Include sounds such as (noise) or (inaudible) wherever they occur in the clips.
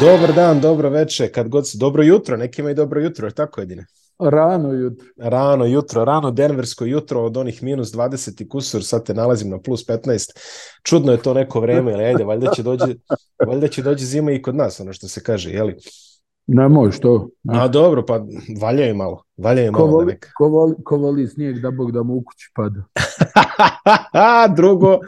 Dobar dan, dobro veče, kad god se, dobro jutro, nekima i dobro jutro, je tako jedine? Rano jutro. Rano jutro, rano denversko jutro od onih minus 20 i kusur, sad te nalazim na plus 15. Čudno je to neko vreme, ali ajde, valjda će dođe, valjda će dođe zima i kod nas, ono što se kaže, jeli? Ne može što? Ne. A dobro, pa valja je malo. Valja je malo voli, da neka. Ko voli, ko voli snijeg, da Bog da mu u kući pada. (laughs) Drugo,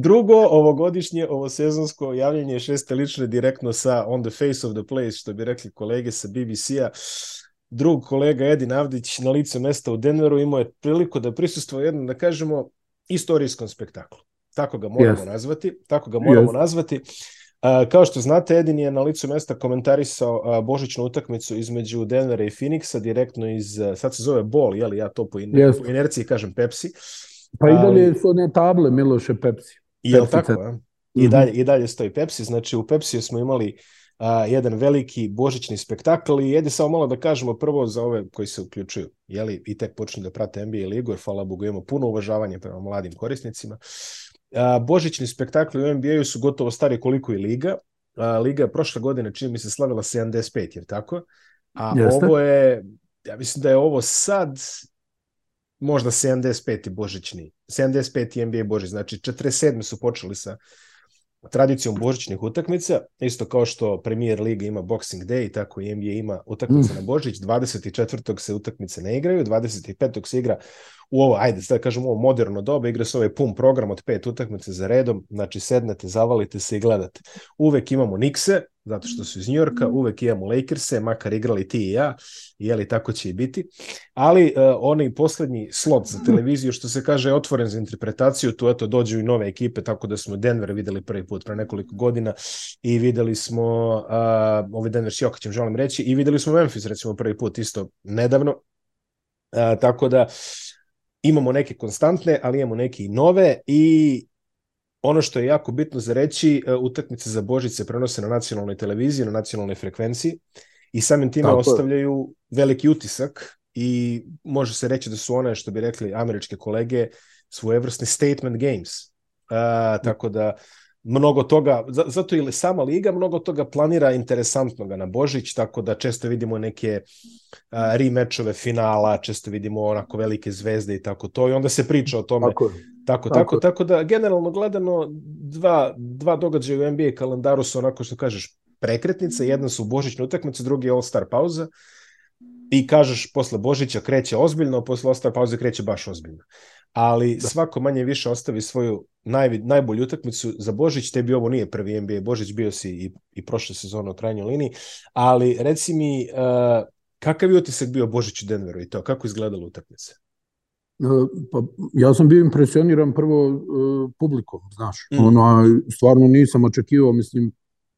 Drugo, ovogodišnje, sezonsko javljanje šeste lične direktno sa On the Face of the Place, što bi rekli kolege sa BBC-a. Drug kolega Edin Avdić na licu mesta u Denveru imao je priliku da prisustvo jednom, da kažemo, istorijskom spektaklu. Tako ga moramo yes. nazvati. Tako ga moramo yes. nazvati. kao što znate, Edin je na licu mesta komentarisao uh, božićnu utakmicu između Denvera i Phoenixa, direktno iz, sad se zove Bol, jeli ja to po, in, yes. po inerciji kažem Pepsi. Pa i dalje su one table, Miloše Pepsi. I, Pepsi, da, tako, I, mhm. dalje, I dalje stoji Pepsi, znači u Pepsi smo imali a, jedan veliki božićni spektakl i jedi samo malo da kažemo prvo za ove koji se uključuju jeli, i tek počinju da prate NBA ligu jer hvala Bogu imamo puno uvažavanja prema mladim korisnicima. A, božićni spektakli u NBA-u su gotovo stari koliko i liga. A, liga je prošle godine čini mi se slavila 75, jer tako? A Jeste. ovo je, ja mislim da je ovo sad možda 75. božićni, 75. NBA božić, znači 47. su počeli sa tradicijom božićnih utakmica, isto kao što Premier Liga ima Boxing Day, tako i NBA ima utakmice mm. na Božić, 24. se utakmice ne igraju, 25. se igra u ovo, ajde, sad da kažem, ovo moderno doba, igra se ovaj pun program od pet utakmice za redom, znači sednete, zavalite se i gledate. Uvek imamo Nikse, zato što su iz Njorka, mhm. uvek imamo Lakerse, makar igrali ti i ja, jeli tako će i biti, ali uh, onaj poslednji slot za mhm. televiziju, što se kaže, je otvoren za interpretaciju, tu eto dođu i nove ekipe, tako da smo Denver videli prvi put pre nekoliko godina i videli smo, uh, ovaj Denver s Jokićem želim reći, i videli smo Memphis recimo prvi put isto nedavno, Uh, tako da imamo neke konstantne, ali imamo neke i nove i ono što je jako bitno za reći, e, utakmice za Božić se prenose na nacionalnoj televiziji, na nacionalnoj frekvenciji i samim time Tako. ostavljaju veliki utisak i može se reći da su one, što bi rekli američke kolege, svojevrsne statement games. Uh, tako da mnogo toga, zato ili sama liga mnogo toga planira interesantnoga na Božić, tako da često vidimo neke a, remečove finala, često vidimo onako velike zvezde i tako to i onda se priča o tome. Tako, tako, tako, tako, tako da generalno gledano dva, dva događaja u NBA kalendaru su onako što kažeš prekretnice, mhm. jedna su božićne utakmice, drugi je All-Star pauza i kažeš posle Božića kreće ozbiljno, posle All-Star pauze kreće baš ozbiljno. Uh, ali da. svako manje više ostavi svoju naj, najbolju utakmicu za Božić. Tebi ovo nije prvi NBA Božić, bio si i, i prošle sezone u krajnjoj liniji, ali reci mi uh, kakav je utisak bio Božić u Denveru i to, kako izgledala utakmica? E, pa, ja sam bio impresioniran prvo uh, publikom, znaš. Mm. Ono, stvarno nisam očekivao, mislim,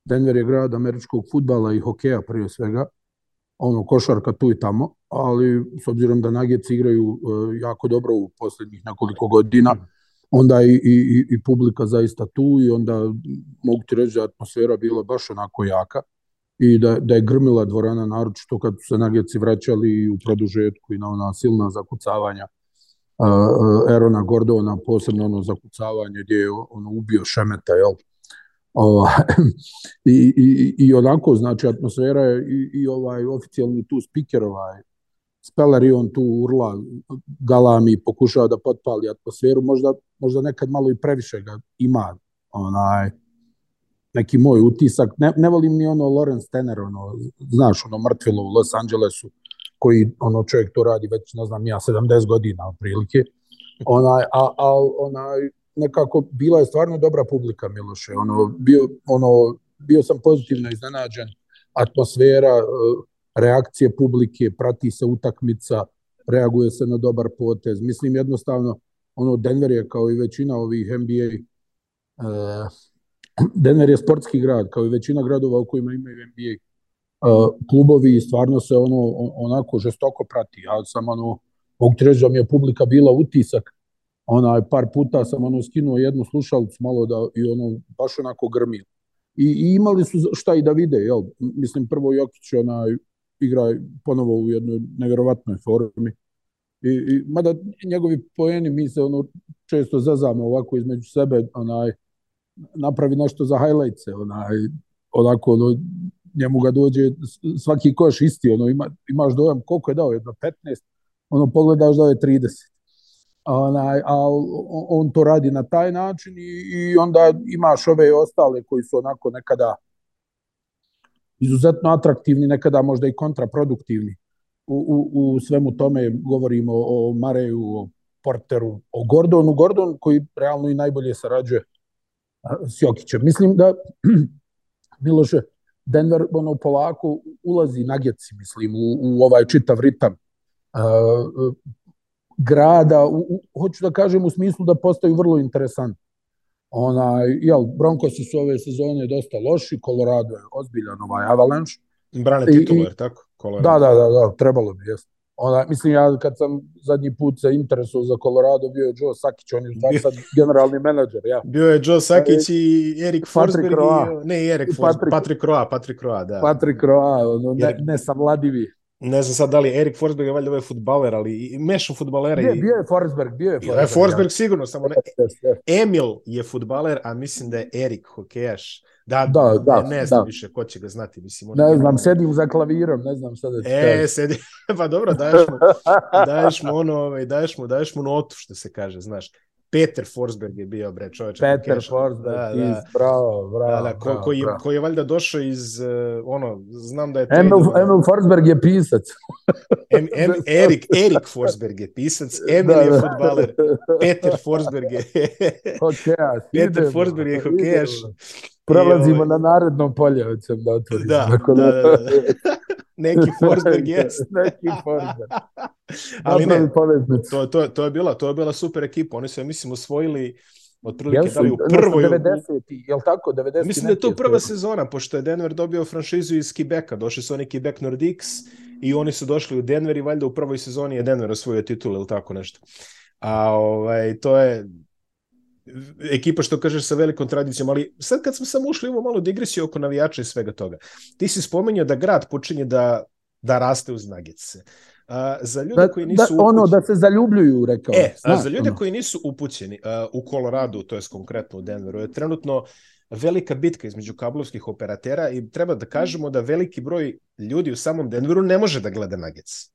Denver je grad američkog futbala i hokeja prije svega, ono, košarka tu i tamo ali s obzirom da Nuggets igraju e, jako dobro u poslednjih nekoliko godina, onda i, i, i publika zaista tu i onda mogu ti reći da atmosfera bila baš onako jaka i da, da je grmila dvorana, naročito kad su se Nuggets vraćali u produžetku i na ona silna zakucavanja uh, e, Erona Gordona, posebno ono zakucavanje gdje je ono ubio Šemeta, jel? Ova, (laughs) i, i, I onako, znači, atmosfera je i, i ovaj oficijalni tu speaker, ovaj, speler i on tu urla, galami, pokušava da potpali atmosferu, možda, možda nekad malo i previše ga ima, onaj, neki moj utisak, ne, ne volim ni ono Lawrence Tenner, ono, znaš, ono mrtvilo u Los Angelesu, koji ono čovjek to radi već, ne znam, ja 70 godina otprilike, onaj, a, a onaj, nekako bila je stvarno dobra publika Miloše, ono, bio, ono, bio sam pozitivno iznenađen, atmosfera, uh, reakcije publike, prati se utakmica, reaguje se na dobar potez. Mislim jednostavno, ono Denver je kao i većina ovih NBA, uh, eh, Denver je sportski grad, kao i većina gradova u kojima imaju NBA uh, eh, klubovi stvarno se ono onako žestoko prati. Ja sam ono, mogu ti reći da mi je publika bila utisak, onaj par puta sam ono skinuo jednu slušalicu malo da i ono baš onako grmilo. I, I imali su šta i da vide, jel? Mislim, prvo Jokić onaj igra ponovo u jednoj neverovatnoj formi. I, i mada njegovi poeni mi se ono često zazamo ovako između sebe onaj napravi nešto za highlights onaj onako ono, njemu ga dođe svaki koš isti ono ima, imaš dojam koliko je dao jedno 15 ono pogledaš dao je 30 onaj, a on to radi na taj način i, i onda imaš ove ostale koji su onako nekada izuzetno atraktivni, nekada možda i kontraproduktivni. U, u, u svemu tome govorimo o Mareju, o Porteru, o Gordonu. Gordon koji realno i najbolje sarađuje s Jokićem. Mislim da, (clears throat) Miloše, Denver ono, polako ulazi nageci, mislim, u, u ovaj čitav ritam uh, grada, u, u, hoću da kažem u smislu da postaju vrlo interesantni. Ona, jel, Broncosi su ove sezone dosta loši, Colorado je ozbiljan ovaj Avalanche. Brane titulu, je tako? Colorado. Da, da, da, da, trebalo bi, jesno. Ona, mislim, ja kad sam zadnji put se interesuo za Colorado, bio je Joe Sakić, on je stvar sad generalni menadžer, ja. Bio je Joe Sakić i Erik Forsberg, i, ne Erik Forsberg, Patrick Roa, Patrick Roa, da. Patrick Roa, ono, ne, nesavladivi ne znam sad da li je Erik Forsberg je valjda ovaj futbaler, ali mešu futbalera. Ne, i... bio je Forsberg, bio je Forsberg. je Forsberg ja. sigurno, samo ne. Emil je futbaler, a mislim da je Erik hokejaš. Da, da, da ne, ne da. znam da. više ko će ga znati. Mislim, ne znam, da... sedim za klavirom, ne znam šta da E, sedi, (laughs) pa dobro, daješ mu, (laughs) daješ mu ono, ovaj, daješ mu, daješ mu notu, što se kaže, znaš. Peter Forsberg je bio, bre, čoveče. Peter Forsberg, da, da. Iz, bravo, bravo. Da, da, ko, bravo, koji, je, bravo. koji je valjda došao iz, uh, ono, znam da je... Emil, da... Emil Forsberg je pisac. em, em, (laughs) Erik, Erik Forsberg je pisac, da. Emil da, je fudbaler Peter Forsberg je... (laughs) hokejaš. Peter idemo, Forsberg je hokejaš. Prolazimo ovaj... na narodnom polju hoćem da otvorim. Da, da, da, da. (laughs) neki (laughs) Forsberg jeste. Da, neki Forsberg. (laughs) Ali ne, to, to, to, je bila, to je bila super ekipa. Oni su, ja mislim, osvojili otprilike ja da li u prvoj... 90, jel tako? 90 mislim da je to prva sezona, pošto je Denver dobio franšizu iz Quebeca. Došli su oni Quebec Nordiques i oni su došli u Denver i valjda u prvoj sezoni je Denver osvojio titul ili tako nešto. A ovaj, to je ekipa što kažeš sa velikom tradicijom, ali sad kad smo samo ušli ovo malo digresiju oko navijača i svega toga, ti si spomenuo da grad počinje da, da raste uz nagice. A, za ljude da, koji da, nisu da, ono da se zaljubljuju rekao. E, Znaš, za ljude ono. koji nisu upućeni a, u Koloradu, to jest konkretno u Denveru, je trenutno velika bitka između kablovskih operatera i treba da mm. kažemo da veliki broj ljudi u samom Denveru ne može da gleda Nuggets.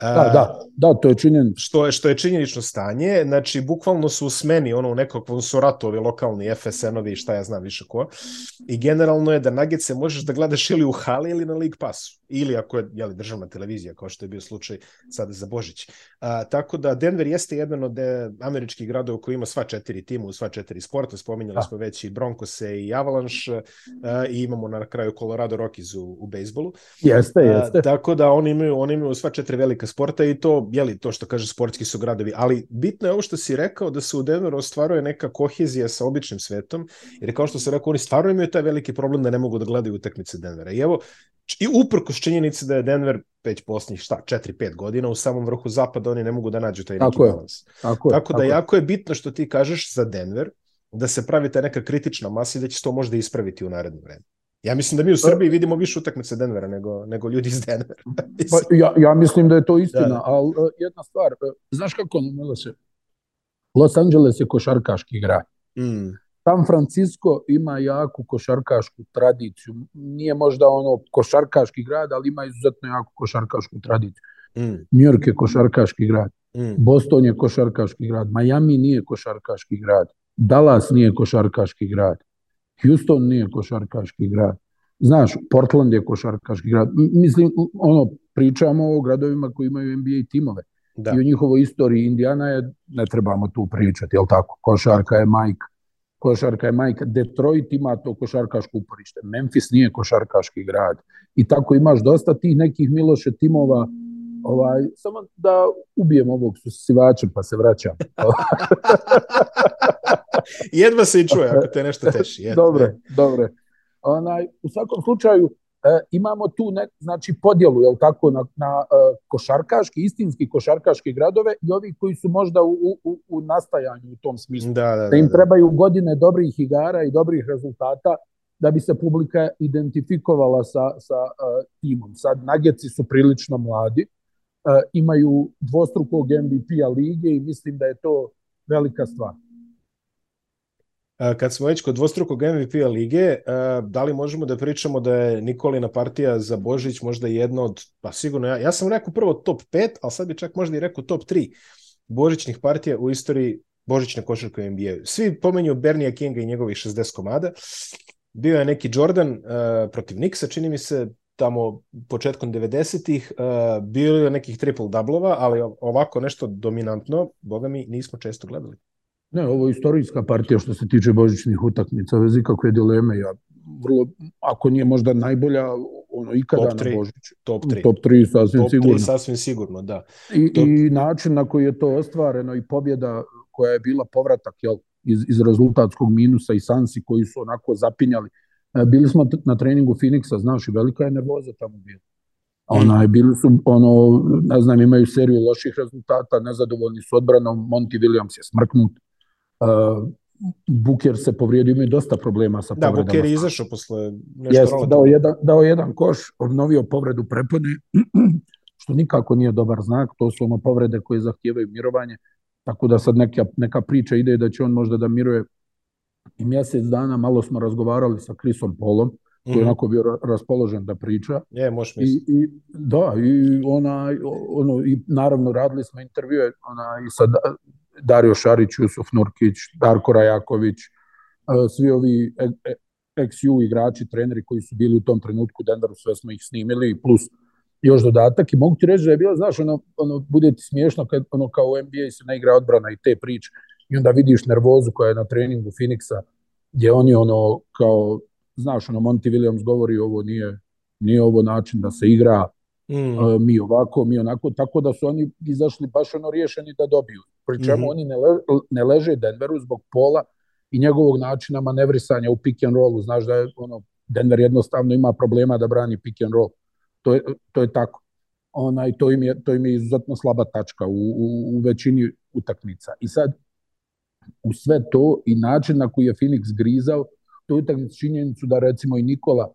Da, da, da, to je činjen. Što je, što je činjenično stanje, znači bukvalno su u smeni ono nekakvom su ratovi lokalni FSN-ovi šta ja znam više ko. I generalno je da Nuggetsa možeš da gledaš ili u hali ili na League Passu. Ili ako je jeli, državna televizija, kao što je bio slučaj sada za Božić. A, tako da Denver jeste jedan od e, američkih gradova koji ima sva četiri tima u sva četiri sporta. Spominjali da. smo već i Broncose i Avalanche a, e, i imamo na kraju Colorado Rockies u, u bejsbolu. Jeste, jeste. A, tako da oni imaju, oni imaju sva četiri velika oblika sporta i to, jeli, to što kaže sportski su gradovi, ali bitno je ovo što si rekao da se u Denveru ostvaruje neka kohezija sa običnim svetom, jer kao što se rekao, oni stvarno imaju taj veliki problem da ne mogu da gledaju utakmice Denvera. I evo, i uprkos činjenici da je Denver već posljednjih šta 4-5 godina u samom vrhu zapada oni ne mogu da nađu taj neki balans. Tako, je, tako da tako jako je bitno što ti kažeš za Denver da se pravi ta neka kritična masa i da će to možda ispraviti u narednom vremenu. Ja mislim da mi u Srbiji vidimo više utakmice Denvera nego, nego ljudi iz Denvera. pa, (laughs) ja, ja mislim da je to istina, da, da. ali e, jedna stvar, e, znaš kako ono se, Los Angeles je košarkaški grad. Mm. San Francisco ima jaku košarkašku tradiciju. Nije možda ono košarkaški grad, ali ima izuzetno jaku košarkašku tradiciju. Mm. New York je košarkaški grad. Mm. Boston je košarkaški grad. Miami nije košarkaški grad. Dallas nije košarkaški grad. Houston nije košarkaški grad. Znaš, Portland je košarkaški grad. Mislim, ono, pričamo o gradovima koji imaju NBA timove. Da. I o njihovoj istoriji Indiana je, ne trebamo tu pričati, jel tako? Košarka je majka. Košarka je majka. Detroit ima to košarkaško uporište. Memphis nije košarkaški grad. I tako imaš dosta tih nekih Miloše timova ovaj, samo da ubijem ovog susivača pa se vraćam. (laughs) (laughs) (laughs) Jedva se i čuje ako te nešto teši. Jedva. Dobre, da. dobre. Onaj, u svakom slučaju, e, imamo tu ne, znači podjelu je tako na, na e, košarkaški istinski košarkaški gradove i ovi koji su možda u, u, u nastajanju u tom smislu da, da, da, da im da. trebaju godine dobrih igara i dobrih rezultata da bi se publika identifikovala sa, sa uh, timom. Sad nageci su prilično mladi, uh, imaju dvostrukog MVP-a lige i mislim da je to velika stvar. Kad smo već kod dvostrukog MVP-a lige, da li možemo da pričamo da je Nikolina partija za Božić možda jedna od, pa sigurno, ja, ja sam rekao prvo top 5, ali sad bi čak možda i rekao top 3 Božićnih partija u istoriji Božićne košarke u NBA. Svi pomenju Bernija Kinga i njegovih 60 komada. Bio je neki Jordan uh, protiv Niksa, čini mi se, tamo početkom 90-ih. Uh, bilo je nekih triple-dublova, ali ovako nešto dominantno, boga mi, nismo često gledali. Ne, ovo je istorijska partija što se tiče božićnih utakmica, bez ikakve dileme. Ja vrlo, ako nije možda najbolja, ono, ikada top 3, na Božiću. Top 3. Top 3, sasvim top 3, sasvim sigurno, da. I, top... I način na koji je to ostvareno i pobjeda koja je bila povratak, jel, iz, iz rezultatskog minusa i Sansi koji su onako zapinjali. E, bili smo na treningu Phoenixa, znaš, i velika je nervoza tamo bila. Mm. Onaj, bili su, ono, ne znam, imaju seriju loših rezultata, nezadovoljni su odbranom, Monty Williams je smrknut Buker se povrijedio, imaju dosta problema sa da, povredama. Da, Buker je izašao posle nešto Jest, dao jedan, dao jedan koš, obnovio povredu prepone, (clears throat) što nikako nije dobar znak, to su ono povrede koje zahtijevaju mirovanje, tako da sad neka, neka priča ide da će on možda da miruje i mjesec dana, malo smo razgovarali sa Krisom Polom, koji je mm -hmm. onako bio raspoložen da priča. Je, možeš misliti. I, I, da, i, ona, ono, i naravno radili smo intervjue ona, i sa Dario Šarić, Jusuf Nurkić, Darko Rajaković, e, svi ovi e, e, XU igrači, treneri koji su bili u tom trenutku u Denveru, sve smo ih snimili, plus još dodatak i mogu ti reći da je bilo, znaš, ono, ono bude ti smiješno kad ono kao u NBA se ne igra odbrana i te priče i onda vidiš nervozu koja je na treningu Phoenixa gdje oni ono kao, znaš, ono Monty Williams govori ovo nije, nije ovo način da se igra, mm. mi ovako, mi onako, tako da su oni izašli baš ono riješeni da dobiju pri čemu mm -hmm. oni ne, le, ne leže Denveru zbog pola i njegovog načina manevrisanja u pick and rollu. Znaš da je ono, Denver jednostavno ima problema da brani pick and roll. To je, to je tako. Onaj, to, im je, to im je izuzetno slaba tačka u, u, u većini utakmica. I sad, u sve to i način na koji je Phoenix grizao, to je utakmicu činjenicu da recimo i Nikola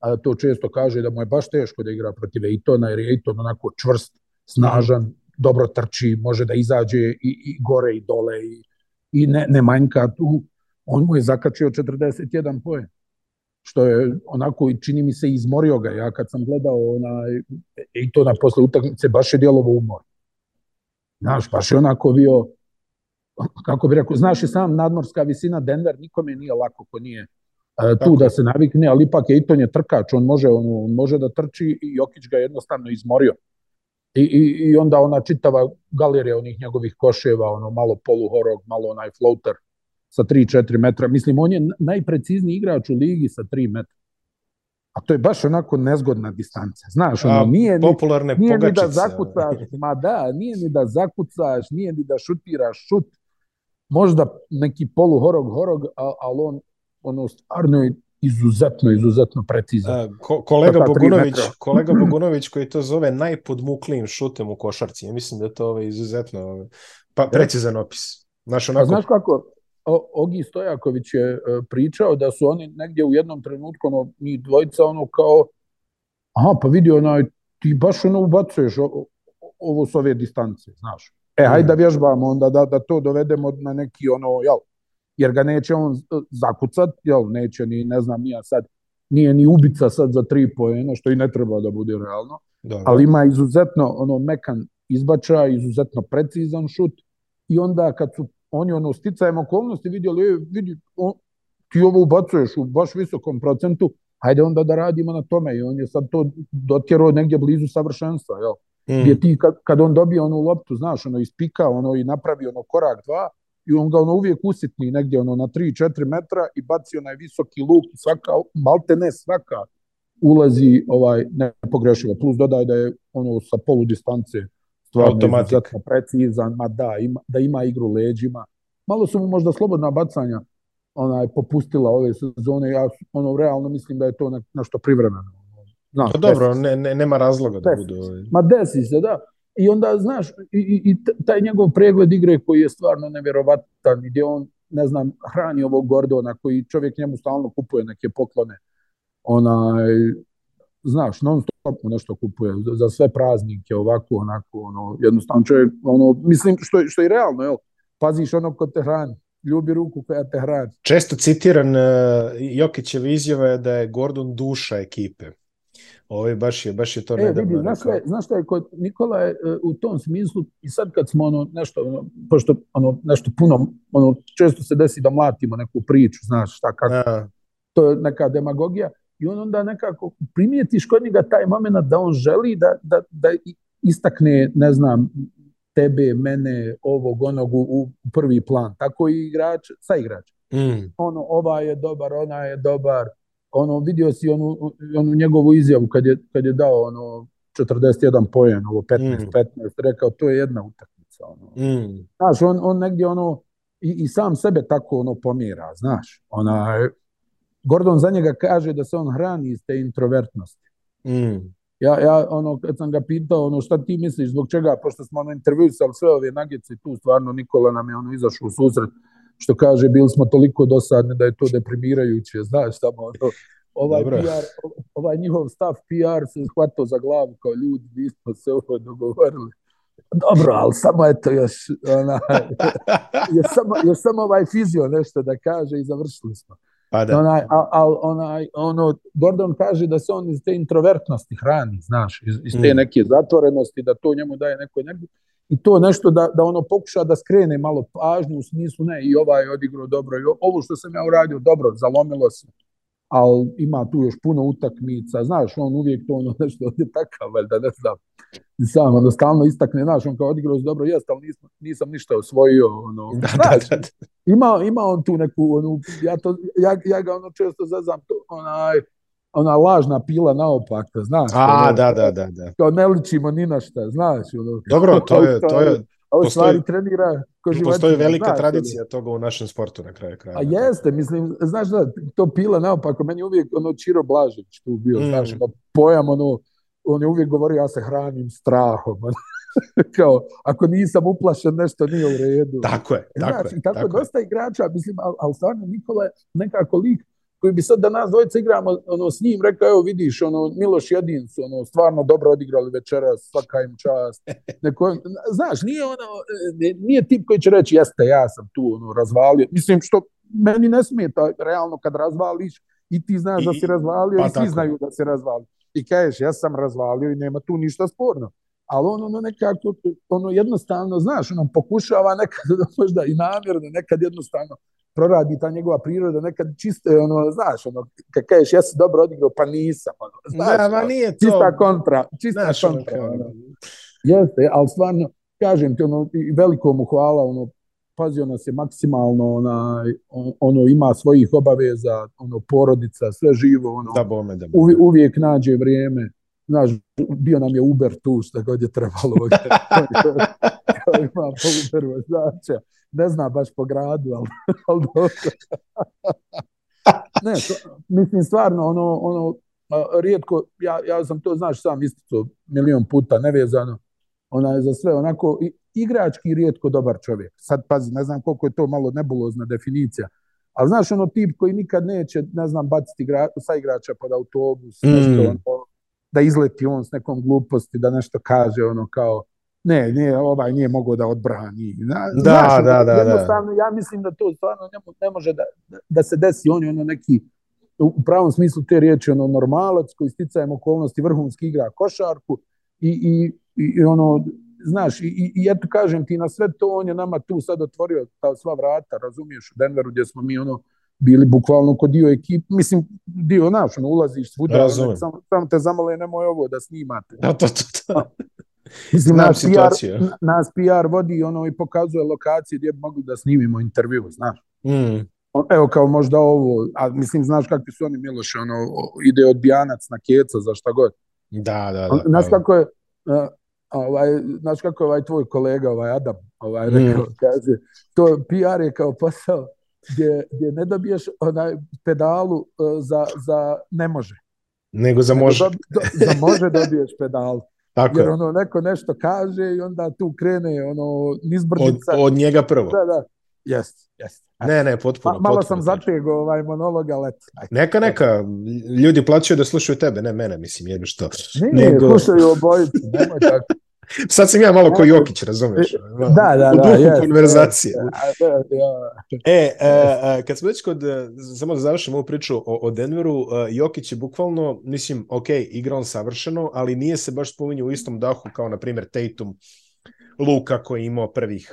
a, to često kaže da mu je baš teško da igra protiv Ejtona, jer je Ejton onako čvrst, snažan, dobro trči, može da izađe i, i gore i dole i, i ne, ne manjka tu. On mu je zakačio 41 poen što je onako, čini mi se, izmorio ga. Ja kad sam gledao onaj, e, i to na posle utakmice, baš je djelovo umor. Znaš, baš je onako bio, kako bi rekao, znaš i sam nadmorska visina Denver, nikome nije lako ko nije e, tu Tako. da se navikne, ali ipak Ejton je trkač, on može, on, on može da trči i Jokić ga jednostavno izmorio. I, i, I onda ona čitava galerija onih njegovih koševa, ono malo poluhorog, malo onaj floater sa 3-4 metra. Mislim, on je najprecizniji igrač u ligi sa 3 metra. A to je baš onako nezgodna distanca. Znaš, ono, nije, ni, popularne nije pogačice. ni da zakucaš, ma da, nije ni da zakucaš, nije ni da šutiraš šut. Možda neki polu horog horog, ali on ono, stvarno je izuzetno, izuzetno precizan. E, ko, kolega, Bogunović, kolega Bogunović koji to zove najpodmuklijim šutem u košarci. Ja mislim da je to ovaj, izuzetno ovaj, pa, precizan opis. Znaš, onako... A znaš kako, Ogi Stojaković je e, pričao da su oni negdje u jednom trenutku, ono, njih dvojica, ono kao, aha, pa vidi, onaj, ti baš ono ubacuješ o, ovo s ove distance, znaš. E, mm. hajde da vježbamo onda, da, da to dovedemo na neki, ono, jel, jer ga neće on zakucat, jel, neće ni, ne znam, nija sad, nije ni ubica sad za tri poena, što i ne treba da bude realno, Dobre. ali ima izuzetno ono mekan izbača, izuzetno precizan šut i onda kad su oni ono sticajem okolnosti vidjeli, e, vidi, on, ti ovo ubacuješ u baš visokom procentu, hajde onda da radimo na tome i on je sad to dotjerao negdje blizu savršenstva, jel? Mm. Gdje ti kad, kad on dobije onu loptu, znaš, ono ispika, ono i napravi ono korak dva, i on ga ono uvijek usitni negdje ono na 3-4 metra i baci onaj visoki luk i svaka, malte ne svaka ulazi ovaj nepogrešivo. Plus dodaj da je ono sa polu distance stvarno izuzetno precizan, ma da, ima, da ima igru leđima. Malo su mu možda slobodna bacanja onaj popustila ove sezone, ja ono realno mislim da je to ne, nešto privremeno. Znaš, pa dobro, ne, ne, nema razloga da test. budu... Ovaj. Ma desi se, da. I onda, znaš, i, i taj njegov pregled igre koji je stvarno nevjerovatan, gdje on, ne znam, hrani ovog Gordona koji čovjek njemu stalno kupuje neke poklone. Onaj, znaš, non stop nešto kupuje za sve praznike, ovako, onako, ono, jednostavno čovjek, ono, mislim, što, što je realno, jel? Paziš ono ko te hrani, ljubi ruku koja te hrani. Često citiran uh, Jokićev izjava je da je Gordon duša ekipe. Ovaj baš je baš je to e, nedavno vidi, znaš, rekao. Znaš šta je kod Nikola je e, u tom smislu i sad kad smo ono nešto ono, pošto ono nešto puno ono često se desi da mlatimo neku priču, znaš šta kako. A. Da. To je neka demagogija i on onda nekako primijetiš kod njega taj momenat da on želi da, da, da istakne, ne znam, tebe, mene, ovog, onog u, u prvi plan. Tako i igrač, sa igrač. Mm. Ono, ova je dobar, ona je dobar, ono, vidio si onu, onu njegovu izjavu kad je, kad je dao ono 41 poen, ovo 15-15, mm. 15, rekao to je jedna utakmica. Ono. Mm. Znaš, on, on negdje ono, i, i sam sebe tako ono pomira, znaš. Ona, Gordon za njega kaže da se on hrani iz te introvertnosti. Mm. Ja, ja ono, kad sam ga pitao, ono, šta ti misliš, zbog čega, pošto smo ono intervjusali sve ove nagice tu, stvarno Nikola nam je ono izašao u susret, što kaže, bili smo toliko dosadni da je to deprimirajuće, znaš, samo ono, ovaj, Dobro. PR, ovaj njihov stav PR se hvatao za glavu kao ljudi, nismo se ovo dogovorili. Dobro, ali samo eto još, ona, (laughs) je, samo, je samo ovaj fizio nešto da kaže i završili smo. Pa da. Onaj, al, onaj, ono, Gordon kaže da se on iz te introvertnosti hrani, znaš, iz, iz te mm. neke zatvorenosti, da to njemu daje neko energiju. I to nešto da, da ono pokuša da skrene malo pažnju u smislu, ne, i ovaj je odigrao dobro, i ovo što sam ja uradio dobro, zalomilo se ali ima tu još puno utakmica, znaš, on uvijek to ono (laughs) nešto je takav, valjda, ne znam, sam, ono, stalno istakne, znaš, on kao odigrao dobro, jest, ali nisam, nisam ništa osvojio, ono, da, da, znaš, da, da, Ima, ima on tu neku, ono, ja, to, ja, ja ga ono često zazam, to, onaj, ona lažna pila naopaka, znaš. A, ono, da, da, da, da. Kao ne ličimo ni na šta, znaš. Ono, Dobro, to, to je, to je, to je, a u stvari postoji... trenira, životinje. Postoji velika znaš, tradicija toga u našem sportu na kraju kraja. A da. jeste, mislim, znaš da, to pila naopako, meni uvijek ono Čiro Blažić tu bio, mm. znaš, ono, pojam ono, on je uvijek govorio ja se hranim strahom. (laughs) kao, ako nisam uplašen, nešto nije u redu. Tako je, tako znači, je. Tako, tako je. dosta igrača, mislim, ali al stvarno Nikola je nekako lik koji bi sad da nas dvojica igramo ono, s njim, rekao, evo vidiš, ono, Miloš i su ono, stvarno dobro odigrali večeras, svaka im čast. (laughs) Neko, znaš, nije, ono, nije tip koji će reći, jeste, ja sam tu ono, razvalio. Mislim, što meni ne smeta, realno, kad razvališ, i ti znaš da I, da si razvalio pa, i svi tako. znaju da si razvalio. I kažeš, ja sam razvalio i nema tu ništa sporno ali on ono nekako, ono jednostavno, znaš, on pokušava nekad, da možda i namjerno, nekad jednostavno proradi ta njegova priroda, nekad čisto je ono, znaš, ono, kad kažeš ja sam dobro odigrao, pa nisam, ono, znaš, da, ma nije to. čista kontra, čista znaš, kontra, ono, ono. jeste, ali stvarno, kažem ti, ono, veliko mu hvala, ono, pazio nas je maksimalno, ona, ono, ima svojih obaveza, ono, porodica, sve živo, ono, da bome, da bome. Uvijek, uvijek nađe vrijeme, znaš, bio nam je Uber tu što god je trebalo. (laughs) ima po Uber vozača. Ne zna baš po gradu, ali, ali ne, to, mislim, stvarno, ono, ono, rijetko, ja, ja sam to, znaš, sam istico milion puta, nevezano, ona je za sve, onako, igrački rijetko dobar čovjek. Sad, pazi, ne znam koliko je to malo nebulozna definicija, A znaš, ono tip koji nikad neće, ne znam, baciti igra, sa igrača pod autobus, mm. nešto, ono, da izleti on s nekom gluposti, da nešto kaže, ono kao, ne, ne, ovaj nije mogao da odbrani. Da, da, da, da, jednostavno, ja mislim da to stvarno ne, ne može da, da, da se desi, on je ono neki, u pravom smislu te riječi, ono normalac koji sticajem okolnosti vrhunski igra košarku i, i, i ono, znaš, i, i, i eto kažem ti na sve to, on je nama tu sad otvorio ta sva vrata, razumiješ, u Denveru gdje smo mi ono, bili bukvalno kod dio ekip, mislim, dio naš, ono, ulaziš svuda, samo, sam te zamale, nemoj ovo da snimate. Da, to, to, to. (laughs) Mislim, nas, PR, nas PR vodi ono i pokazuje lokacije gdje mogu da snimimo intervju, znaš. Mm. Evo kao možda ovo, a mislim, znaš kakvi su oni Miloš, ono, ide od odbijanac na keca za šta god. Da, da, da. Znaš da. kako je, uh, ovaj, znaš kako je ovaj tvoj kolega, ovaj Adam, ovaj, mm. rekao, mm. kaže, to PR je kao posao, gdje, gdje ne dobiješ onaj pedalu e, za, za ne može. Nego za može. Nego do, do, za može dobiješ pedalu. (laughs) Tako Jer je. ono, neko nešto kaže i onda tu krene ono, nizbrdica. Od, od njega prvo. Da, da. Jest, jest. Ne, ne, potpuno. Ma, malo potpuno, sam zategao ovaj monolog, ali eto. Neka, neka. Ljudi plaćaju da slušaju tebe, ne mene, mislim, jedno što. Nije, Nego... slušaju obojicu, (laughs) nemoj tako. Sad sam ja malo ko da. Jokić, razumeš? Da, da, da. U da, duhu yes, konverzacije. Yes, yes, yes. E, e, kad smo već kod, e, samo da završim ovu priču o, o Denveru, e, Jokić je bukvalno, mislim, ok, igra on savršeno, ali nije se baš spominje u istom dahu kao, na primjer, Tatum, Luka koji je imao prvih,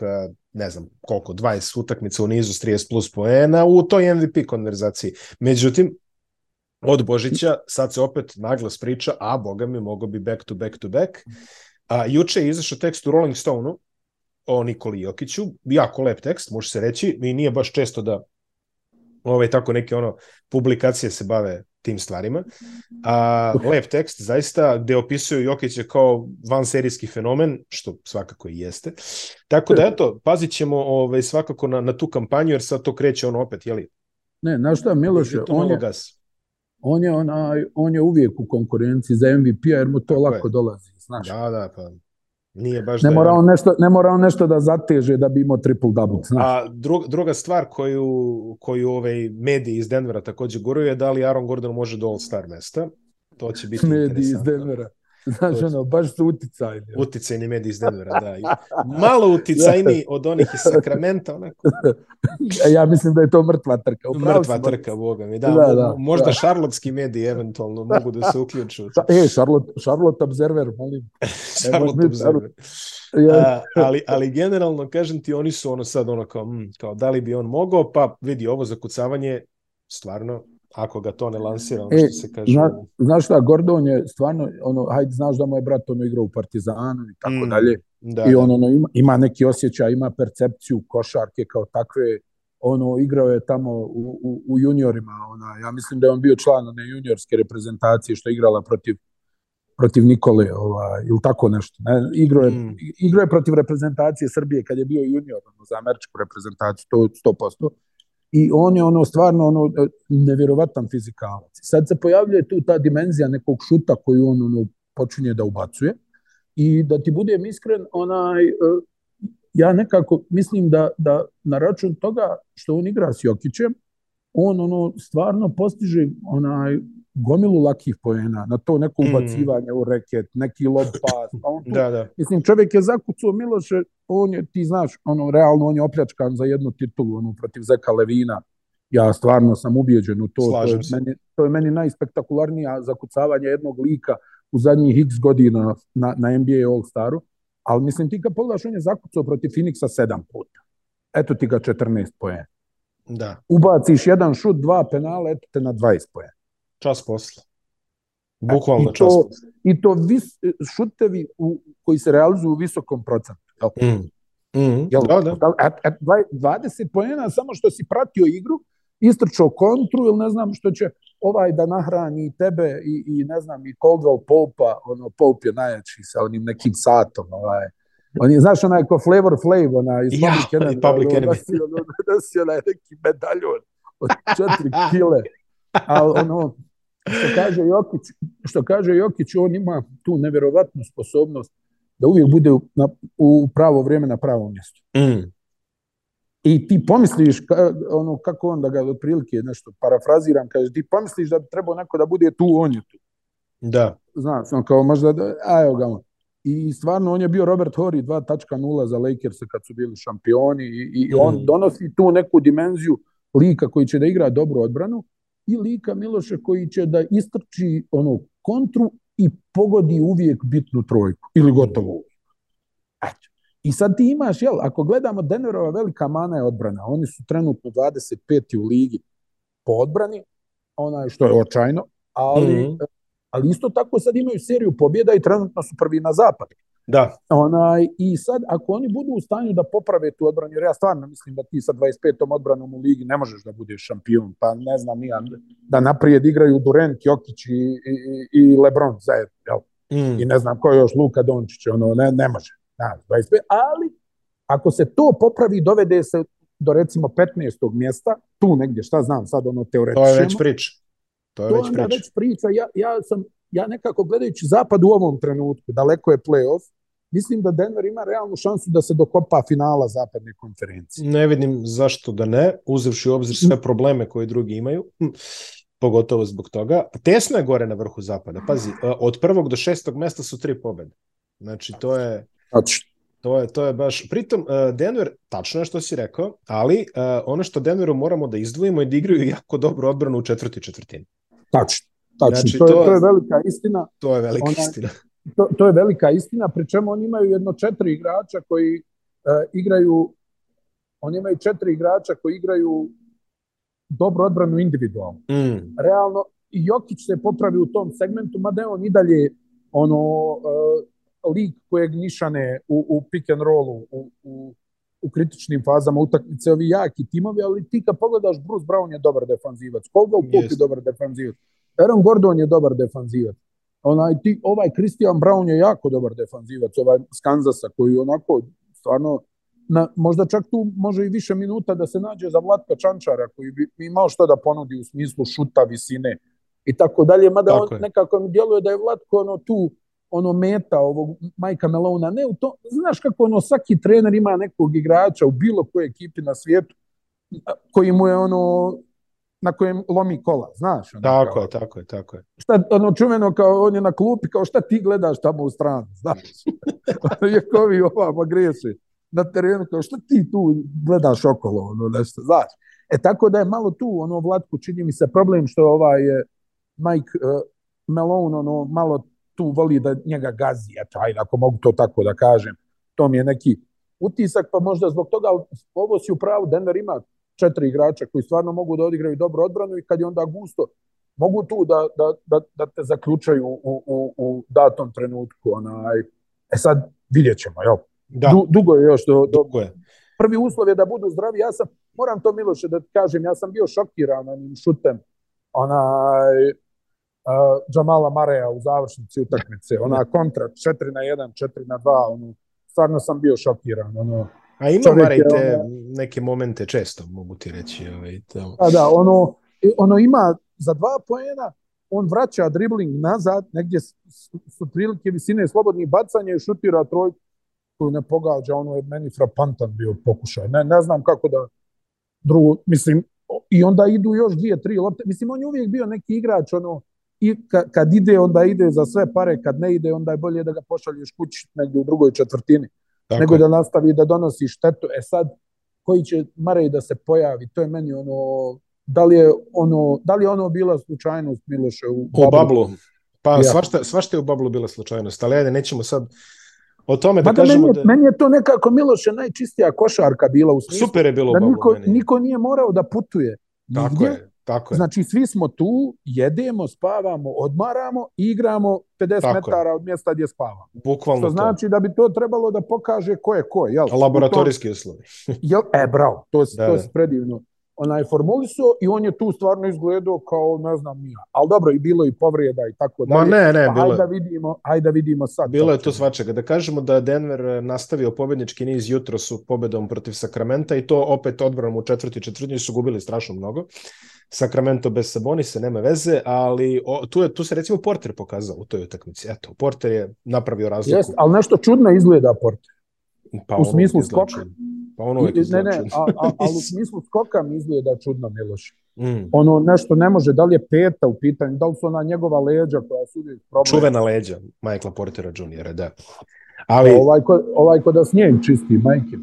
ne znam koliko, 20 utakmica u nizu s 30 plus poena u toj MVP konverzaciji. Međutim, od Božića sad se opet naglas priča, a boga mi mogo bi back to back to back. A, juče je izašao tekst u Rolling Stoneu o Nikoli Jokiću, jako lep tekst, može se reći, i nije baš često da ove tako neke ono publikacije se bave tim stvarima. A, lep tekst, zaista, gde opisuju Jokića kao vanserijski fenomen, što svakako i jeste. Tako da, eto, pazit ćemo ovaj, svakako na, na tu kampanju, jer sad to kreće ono opet, jeli? Ne, znaš šta, Miloše, on je, on je, onaj, on je uvijek u konkurenciji za MVP, p-a jer mu to Tako lako je. dolazi. Znaš. Da, da, pa nije baš ne, da je... mora on nešto, ne mora on nešto da zateže da bi imao triple-double. Znaš. A druga, druga stvar koju, koju ovaj mediji iz Denvera takođe guruje je da li Aaron Gordon može do All-Star mesta. To će biti mediji interesantno. iz Denvera. Znaš, ono, baš su uticajni. Uticajni mediji iz Denvera, da. malo uticajni (laughs) od onih iz Sakramenta, onako. E, ja mislim da je to mrtva trka. Upravo mrtva sam... trka, boga mi. Da, da, da možda da. mediji eventualno mogu da se uključu. e, Charlotte, Charlotte Observer, molim. Charlotte (laughs) Observer. Ja. A, ali, ali generalno, kažem ti, oni su ono sad ono kao, mm, kao da li bi on mogao, pa vidi ovo zakucavanje stvarno ako ga to ne lansira, ono e, što se kaže. Zna, znaš šta, Gordon je stvarno, ono, hajde, znaš da mu je brat ono igrao u Partizanu i tako mm, dalje. Da, I da. on ono, ima, ima neki osjećaj, ima percepciju košarke kao takve, ono, igrao je tamo u, u, u juniorima, ona, ja mislim da je on bio član one juniorske reprezentacije što je igrala protiv protiv Nikole ova, ili tako nešto. Ne? Igro, je, mm. igro je protiv reprezentacije Srbije kad je bio junior ono, za američku reprezentaciju, to 100% i on je ono stvarno ono e, nevjerovatan fizikalac. Sad se pojavljuje tu ta dimenzija nekog šuta koju on ono počinje da ubacuje i da ti budem iskren, onaj, e, ja nekako mislim da, da na račun toga što on igra s Jokićem, on ono stvarno postiže onaj gomilu lakih poena, na to neko mm. ubacivanje mm. u reket, neki lob (laughs) pas, pa on tu, da, da. mislim, čovjek je zakucao Miloše, on je, ti znaš, ono, realno on je opljačkan za jednu titulu, ono, protiv Zeka Levina, ja stvarno sam ubijeđen u to, Slažem to je, se. meni, to je meni najspektakularnija zakucavanje jednog lika u zadnjih x godina na, na NBA All-Staru, ali mislim, ti kad pogledaš, on je zakucao protiv Phoenixa sedam puta, eto ti ga 14 poena. Da. Ubaciš jedan šut, dva penala, eto te na 20 poena čas posle. Bukvalno I čas posle. I to vis, šutevi u, koji se realizuju u visokom procentu. Jel? Mm. Mm, jel, da, da. At, at 20 pojena samo što si pratio igru, istrčao kontru ili ne znam što će ovaj da nahrani tebe i, i ne znam i Coldwell pope ono Pope je najjači sa onim nekim satom, ovaj. On je, znaš, onaj ko Flavor Flav, onaj iz ja, Public Enemy. Public Enemy. Nosi, ono, (laughs) nosi onaj neki medaljon od četiri kile. A ono, Što kaže Jokić, što kaže Jokić, on ima tu neverovatnu sposobnost da uvijek bude u, na, u pravo vrijeme na pravom mjestu. Mm. I ti pomisliš, ka, ono, kako onda ga otprilike nešto parafraziram, kaže, ti pomisliš da bi trebao neko da bude tu, on je tu. Da. Znaš, on kao možda, da, a evo ga on. I stvarno, on je bio Robert Horry 2.0 za Lakers kad su bili šampioni i, i on mm. donosi tu neku dimenziju lika koji će da igra dobru odbranu, i lika Miloša koji će da istrči ono kontru i pogodi uvijek bitnu trojku ili gotovo uvijek. Eto. I sad ti imaš, jel, ako gledamo Denverova velika mana je odbrana, oni su trenutno 25. u ligi po odbrani, onaj što je očajno, ali, mm -hmm. ali isto tako sad imaju seriju pobjeda i trenutno su prvi na zapadu. Da. Onaj, I sad, ako oni budu u stanju da poprave tu odbranu, jer ja stvarno mislim da ti sa 25. odbranom u ligi ne možeš da budeš šampion, pa ne znam nija, da naprijed igraju Durant, Jokić i, i, i Lebron zajedno, jel? Mm. I ne znam ko je još Luka Dončić, ono, ne, ne može. Da, 25, ali ako se to popravi, dovede se do recimo 15. mjesta, tu negdje, šta znam, sad ono teoretično. To je već priča. To je to već priča. Već priča. Ja, ja sam ja nekako gledajući zapad u ovom trenutku, daleko je play-off, mislim da Denver ima realnu šansu da se dokopa finala zapadne konferencije. Ne vidim zašto da ne, uzevši u obzir sve probleme koje drugi imaju, hm, pogotovo zbog toga. Tesno je gore na vrhu zapada, pazi, e, od prvog do šestog mesta su tri pobede. Znači, to je... Tačno. To je, to je baš... Pritom, e, Denver, tačno je što si rekao, ali e, ono što Denveru moramo da izdvojimo je da igraju jako dobru odbranu u četvrti četvrtini. Tačno. Tačno, znači, to, je, to je velika istina. To je velika Ona, istina. To, to je velika istina, pri oni imaju jedno četiri igrača koji e, igraju, oni imaju četiri igrača koji igraju dobro odbranu individualno. Mm. Realno, Jokić se popravi u tom segmentu, mada je on i dalje ono, uh, lik kojeg nišane u, u pick and rollu, u, u, u kritičnim fazama utakmice, ovi jaki timovi, ali ti kad pogledaš, Bruce Brown je dobar defanzivac, Koga u je dobar defanzivac, Aaron Gordon je dobar defanzivac. Onaj, ti, ovaj Christian Brown je jako dobar defanzivac, ovaj s Kanzasa, koji onako stvarno na, možda čak tu može i više minuta da se nađe za Vlatka Čančara koji bi imao što da ponudi u smislu šuta, visine i tako dalje, mada tako on, je. nekako mi djeluje da je Vlatko ono tu ono meta ovog Majka Melona, ne u to, znaš kako ono svaki trener ima nekog igrača u bilo kojoj ekipi na svijetu koji mu je ono na kojem lomi kola, znaš. Ono, tako kao, je, tako je, tako je. Šta, ono čuveno kao on je na klupi, kao šta ti gledaš tamo u stranu, znaš. (laughs) Iako ovi ovamo na terenu, kao šta ti tu gledaš okolo, ono nešto, znaš. E tako da je malo tu, ono, Vlatku čini mi se problem što ovaj e, Mike uh, Malone, ono, malo tu voli da njega gazi, eto, ajde, ako mogu to tako da kažem. To mi je neki utisak, pa možda zbog toga, ali ovo si u pravu, Denver ima četiri igrača koji stvarno mogu da odigraju dobru odbranu i kad je onda gusto, mogu tu da, da, da, da te zaključaju u, u, u datom trenutku. Onaj. E sad vidjet ćemo, jel? Da. Du, dugo je još do, do... Dugo je. Prvi uslov je da budu zdravi. Ja sam, moram to Miloše da kažem, ja sam bio šokiran onim šutem onaj, uh, Džamala Mareja u završnici utakmice. Ona kontra, 4 na 1, 4 na 2, ono, stvarno sam bio šokiran. Ono, A ima Mara i neke momente često, mogu ti reći. Ovaj, tamo. A pa da, ono, ono ima za dva poena, on vraća dribling nazad, negdje su prilike visine slobodnih bacanja i šutira trojku koju ne pogađa, ono je meni frapantan bio pokušaj. Ne, ne znam kako da drugo, mislim, i onda idu još dvije, tri lopte. Mislim, on je uvijek bio neki igrač, ono, i ka, kad ide, onda ide za sve pare, kad ne ide, onda je bolje da ga pošalješ kući negdje u drugoj četvrtini. Tako nego je. da nastavi da donosi štetu. E sad, koji će Marej da se pojavi, to je meni ono, da li je ono, da li je ono bila slučajnost Miloše u bablu? U bablu. Pa ja. svašta, svašta je u bablu bila slučajnost, ali ajde, nećemo sad o tome da, pa da kažemo meni, da... Meni je to nekako, Miloše, najčistija košarka bila u smislu. Super je bilo u da bablu. niko, meni. niko nije morao da putuje. Tako Nigdje, je Tako je. Znači, svi smo tu, jedemo, spavamo, odmaramo i igramo 50 Tako metara je. od mjesta gdje spavamo. Bukvalno Što to. znači da bi to trebalo da pokaže ko je ko. Jel? Laboratorijski uslovi. jel? E, bravo, to, da, to je da. predivno onaj formulisao i on je tu stvarno izgledao kao ne znam ja. Ali dobro, i bilo i povrijeda i tako dalje. Ma ne, ne, pa, bilo hajde da vidimo, hajde da vidimo sad. Bilo je to svačega. Da kažemo da Denver eh, nastavio pobednički niz jutro su pobedom protiv Sakramenta i to opet odbranom u četvrti četvrtini su gubili strašno mnogo. Sacramento bez Sabonisa nema veze, ali o, tu, je, tu se recimo Porter pokazao u toj utakmici. Eto, Porter je napravio razliku. Jeste, al nešto čudno izgleda Porter. Pa, u smislu skoka. Pa ono je ne, ne, a, a, (laughs) ali u smislu skoka mi izgleda čudno Miloš. Mm. Ono nešto ne može, da li je peta u pitanju, da li su ona njegova leđa koja su uvijek problem. Čuvena leđa Michaela Portera Jr. da. Ali... E, ovaj, ko, ovaj ko da s njim čisti, majke.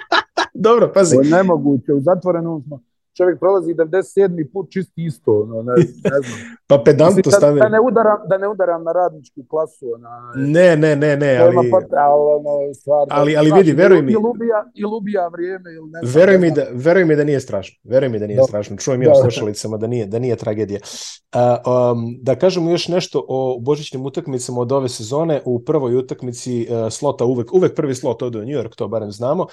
(laughs) Dobro, pazi. To je nemoguće, u zatvorenom smo čovjek prolazi 97. put čisti isto, ono, ne, ne (laughs) znam. pa pedantno da, stane. Da ne, udaram, da ne udaram na radničku klasu. Na, e, ne, ne, ne, ne, ali... Pa, ali, ono, stvar, da- ali, ali vidi, veruj mi... I lubija, i lubija vrijeme, ili ne znam. Veruj mi, da, veruj mi da nije strašno. Veruj mi da nije da. strašno. Čujem ja da. u slušalicama da nije, da nije tragedija. Uh, um, da kažemo još nešto o božićnim utakmicama od ove sezone. U prvoj utakmici uh, slota uvek, uvek prvi slot ode u New York, to barem znamo.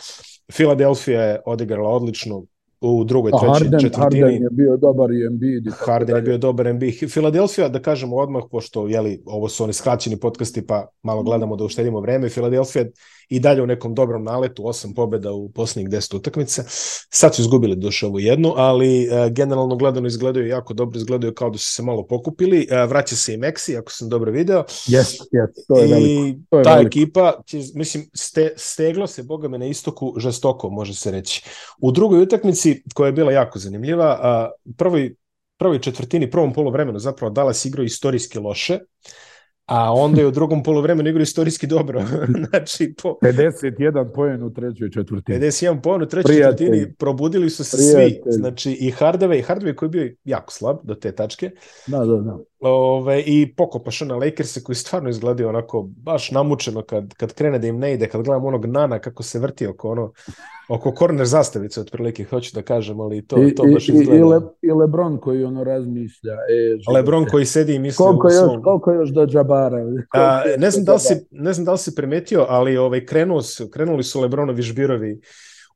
Filadelfija je odigrala odlično, u drugoj, trećoj, četvrtini. Harden je bio dobar i Embiid. I Harden dalje. je bio dobar Embiid. Filadelfija, da kažemo odmah, pošto jeli, ovo su oni skraćeni podcasti, pa malo gledamo da uštedimo vreme, Filadelfija i dalje u nekom dobrom naletu, osam pobjeda u posljednjih deset utakmica. Sad su izgubili duše ovu jednu, ali uh, generalno gledano izgledaju jako dobro, izgledaju kao da su se malo pokupili. Uh, vraća se i Meksi, ako sam dobro video. Yes, yes, to je I veliko. To je ta veliko. ekipa, mislim, ste, steglo se, boga me, na istoku žestoko, može se reći. U drugoj utakmici, koja je bila jako zanimljiva, uh, prvoj prvoj četvrtini, prvom polovremenu zapravo Dallas igrao istorijski loše. Uh, a onda je u drugom polovremenu igra istorijski dobro. (laughs) znači, po... 51 poen u trećoj četvrtini. 51 poen u trećoj Prijatelj. četvrtini, probudili su se Prijatelj. svi. Znači, i Hardaway, i Hardave koji je bio jako slab do te tačke. Da, da, da. Ove, I pokopaš na Lakers koji stvarno izgledaju onako baš namučeno kad, kad krene da im ne ide, kad gledam onog Nana kako se vrti oko ono, oko korner zastavice otprilike, hoću da kažem, ali to, I, to baš izgleda. I, Le, I Lebron koji ono razmišlja. E, živite. Lebron koji sedi i misli koliko još, svom... Koliko još do džabara? A, ne, znam da li si, ne znam da li si primetio, ali ovaj, krenuo su, krenuli su Lebronovi žbirovi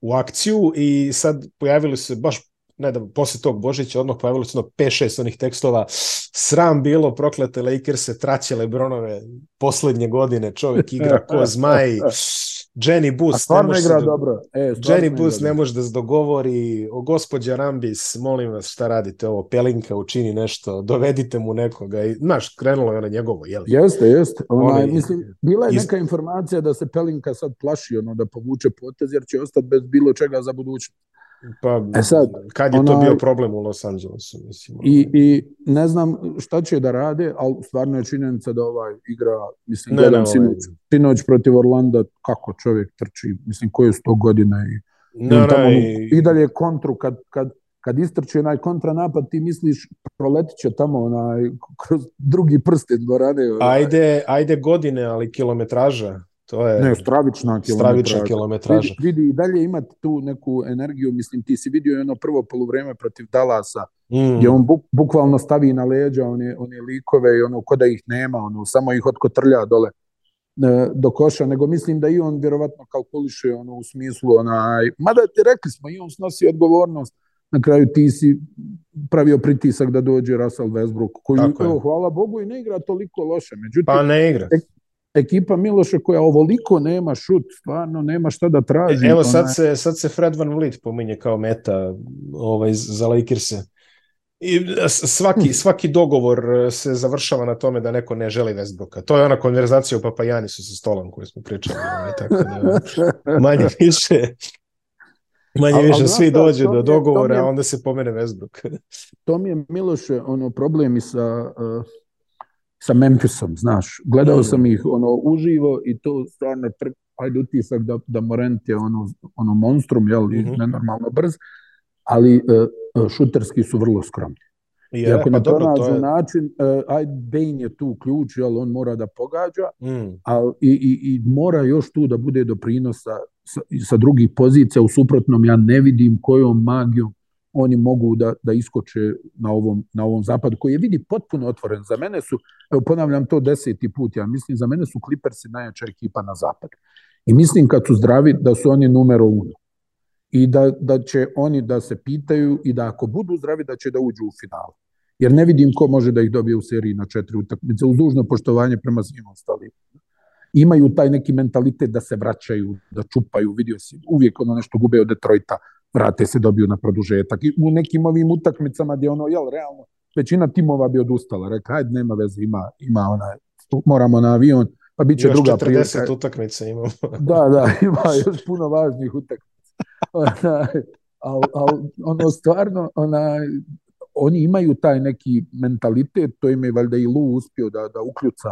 u akciju i sad pojavili se baš ne da posle tog Božića odmah pojavilo se ono 5-6 onih tekstova sram bilo, proklete Lakerse e traće Lebronove poslednje godine, čovek igra ko zmaj, Jenny Boost ne može igra da, dobro. E, Jenny Boost ne može da se dogovori, o gospođa Rambis, molim vas šta radite ovo, Pelinka učini nešto, dovedite mu nekoga i znaš, krenulo je na njegovo, je li? Jeste, jeste. Ona, Oni, mislim, bila je iz... neka informacija da se Pelinka sad plaši ono da povuče potez jer će ostati bez bilo čega za budućnost. Pa, e sad, kad je ona, to bio problem u Los Angelesu, mislim. I, I ne znam šta će da rade, ali stvarno je činjenica da ovaj igra, mislim, ne, gledam ne, ovaj- sinoć, ovaj. sinoć protiv Orlanda, kako čovjek trči, mislim, koje su to godine i, ne, tamo, i, i dalje kontru, kad, kad, kad istrči onaj kontranapad, ti misliš proletit će tamo onaj, kroz drugi prst dvorane. Ovaj. Ajde, ajde godine, ali kilometraža. To je ne, stravična kilometraža. Stravična kilometraža. Vidi, vidi i dalje ima tu neku energiju, mislim, ti si vidio ono prvo polovreme protiv Dalasa, mm. gdje on buk, bukvalno stavi na leđa one, one likove i ono, ko da ih nema, ono, samo ih otkotrlja dole e, do koša, nego mislim da i on vjerovatno kalkuliše ono u smislu onaj, mada ti rekli smo i on snosi odgovornost, na kraju ti si pravio pritisak da dođe Russell Westbrook, koji, evo, hvala Bogu, i ne igra toliko loše. Međutim, pa ne igra ekipa Miloša koja ovoliko nema šut, stvarno nema šta da traži. Evo sad se, sad se Fred Van Vliet pominje kao meta ovaj, za Lakers-e. I svaki, hm. svaki dogovor e, se završava na tome da neko ne želi Westbrooka. To je ona konverzacija u Papajanisu sa stolom koju smo pričali. Ovaj, tako da, (laughs) manje više Manje više, svi da, dođu do dogovora, a onda se pomene Westbrook. to mi je, Miloše, ono, problemi sa uh, sa Memphisom, znaš. Gledao sam ih ono uživo i to stvarno trk, ajde utisak da, da Morent je ono, ono monstrum, jel, mm -hmm. nenormalno brz, ali uh, šuterski su vrlo skromni. Je, I ako pa ne dobro, pronažu je... način, uh, e, ajde, Bane je tu ključ, jel, on mora da pogađa, mm. ali i, i, i mora još tu da bude doprinosa sa, sa drugih pozicija, u suprotnom ja ne vidim kojom magijom oni mogu da, da iskoče na ovom, na ovom zapadu, koji je vidi potpuno otvoren. Za mene su, evo ponavljam to deseti put, ja mislim, za mene su Clippersi najjača ekipa na zapadu. I mislim kad su zdravi da su oni numero uno. I da, da će oni da se pitaju i da ako budu zdravi da će da uđu u finalu. Jer ne vidim ko može da ih dobije u seriji na četiri utakmice, uz dužno poštovanje prema svim ostalim imaju taj neki mentalitet da se vraćaju, da čupaju, vidio si, uvijek ono nešto gube od Detroita, vrate se, dobiju na produžetak. I u nekim ovim utakmicama gdje ono, jel, realno, većina timova bi odustala. Rekla, hajde, nema veze, ima, ima ona, moramo na avion, pa bit će još druga 40 prilika. utakmica imamo. (laughs) da, da, ima još puno važnih utakmica. Onaj, al, al, ono, stvarno, ona, oni imaju taj neki mentalitet, to im je valjda i Lu uspio da, da uključa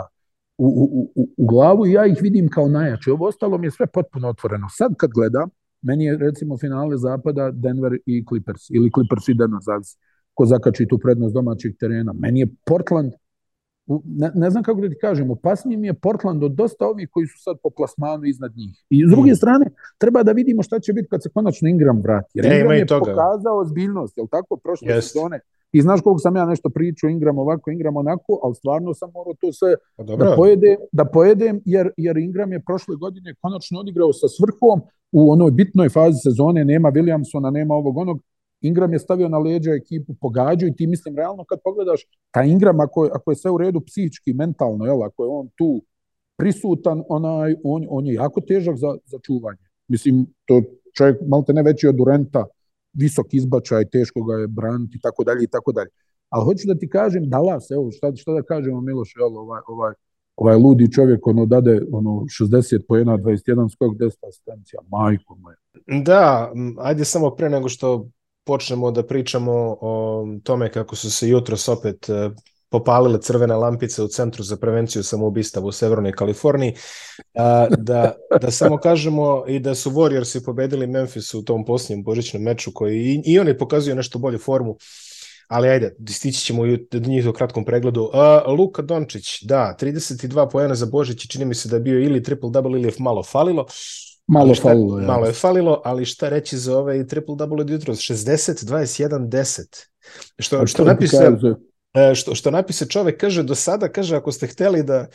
u, u, u, u glavu i ja ih vidim kao najjače. Ovo ostalo mi je sve potpuno otvoreno. Sad kad gledam, Meni je recimo finale zapada Denver i Clippers ili Clippers i Denver, zavisi ko zakači tu prednost domaćih terena. Meni je Portland ne, ne znam kako da ti kažem, opasniji mi je Portland od dosta ovih koji su sad po plasmanu iznad njih. I s druge mm. strane, treba da vidimo šta će biti kad se konačno Ingram vrati. Jer ne, Ingram je toga. pokazao ozbiljnost, je tako, prošle yes. sezone. I znaš koliko sam ja nešto pričao, Ingram ovako, Ingram onako, ali stvarno sam morao to sve pa da Dobro. da pojedem, da pojedem jer, jer Ingram je prošle godine konačno odigrao sa svrhom u onoj bitnoj fazi sezone nema Williamsona, nema ovog onog, Ingram je stavio na leđa ekipu, pogađaju i ti mislim realno kad pogledaš ta Ingram ako je, ako je sve u redu psihički, mentalno, jel, ako je on tu prisutan, onaj, on, on je jako težak za, za čuvanje. Mislim, to čovjek malte ne veći od Durenta, visok izbačaj, teško ga je braniti i tako dalje i tako dalje. Ali hoću da ti kažem, Dallas, evo, šta, šta da kažemo Miloš, jel, ovaj, ovaj, ovaj ludi čovjek ono dade ono 60 poena, 21 skok, 10 asistencija, majko moja. Da, ajde samo pre nego što počnemo da pričamo o tome kako su se jutros opet e, popalile crvene lampice u Centru za prevenciju samoubistava u Severnoj Kaliforniji. da, da samo (laughs) kažemo i da su Warriorsi pobedili Memphis u tom posljednjem božićnom meču koji i, i oni pokazuju nešto bolju formu ali ajde, stići ćemo i do njih u kratkom pregledu. Uh, Luka Dončić, da, 32 pojena za Božić čini mi se da je bio ili triple-double ili je malo falilo. Malo šta, falilo, ja. Malo je falilo, ali šta reći za ovaj triple-double od jutro? 60, 21, 10. Što, što, napise, e, što, što napise čovek kaže do sada, kaže ako ste hteli da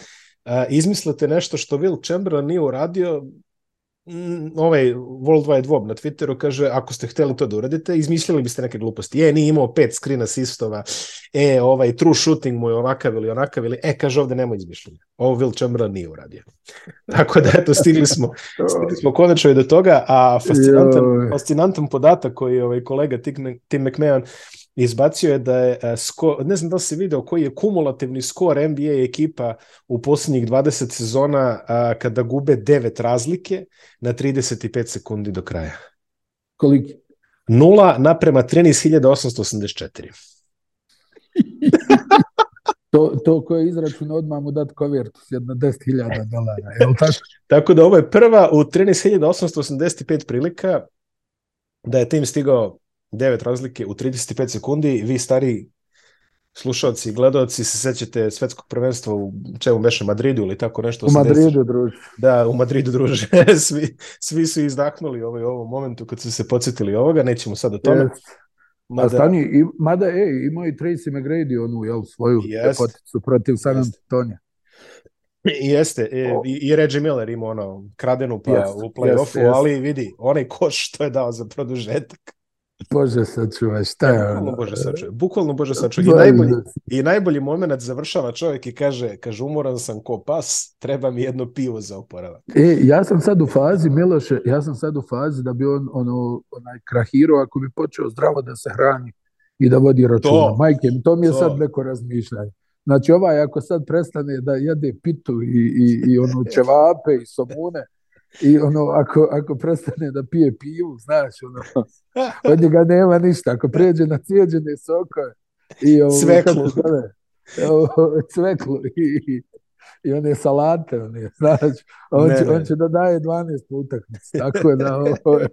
a, e, izmislite nešto što Will Chamberlain nije uradio, Mm, ovaj World Worldwide Wob na Twitteru kaže, ako ste hteli to da uradite, izmislili biste neke gluposti. E, nije imao pet screen assistova, e, ovaj true shooting mu je ovakav ili onakav, ili, e, kaže ovde nemoj izmišljenja. Ovo Will Chamberlain nije uradio. (laughs) Tako da, eto, stigli smo, stigli smo konačno i do toga, a fascinantan, fascinantan podatak koji je ovaj kolega Tim, Tim McMahon izbacio je da je, e, sko, ne znam da se video koji je kumulativni skor NBA ekipa u poslednjih 20 sezona a, kada gube 9 razlike na 35 sekundi do kraja. Koliki? 0 naprema 13.884. (laughs) to, to ko je izračun odmah mu dat kovertu s jedno 10.000 dolara. Je tako? (laughs) tako da ovo je prva u 13.885 prilika da je tim stigao 9 razlike u 35 sekundi. Vi stari slušalci i gledalci se sećate svetskog prvenstva u čemu beše Madridu ili tako nešto. U Madridu, druže. Da, u Madridu, druže. (laughs) svi, svi su izdahnuli ovaj, ovom momentu kad su se podsjetili ovoga. Nećemo sad o tome. Yes. Mada... A stani, i, mada, e, imao i Tracy McGrady onu, jel, svoju yes. lepoticu protiv San Antonija. Jeste, e, i, i Reggie Miller ima ono kradenu pa yes, u play-offu, yes, yes. ali vidi, onaj koš što je dao za produžetak. Bože sačuvaj, šta je ono? Bukvalno Bože sačuvaj, bukvalno Bože sačuvaj. I najbolji, i najbolji moment završava čovjek i kaže, kaže umoran sam ko pas, treba mi jedno pivo za oporavak. E, ja sam sad u fazi, Miloše, ja sam sad u fazi da bi on, ono, onaj krahiro, ako bi počeo zdravo da se hrani i da vodi računa. To, Majke, to mi je to. sad neko razmišljanje. Znači ovaj ako sad prestane da jede pitu i, i, i ono čevape (laughs) i somune, i ono, ako, ako prestane da pije pivu, znaš, ono, (laughs) od njega nema ništa. Ako pređe na cijeđene sokove i ovo, cveklu. Ovo, cveklu i, i, one salate, one, znaš, on, ne, će, ne. on će da daje 12 utakmice, tako da ovo je,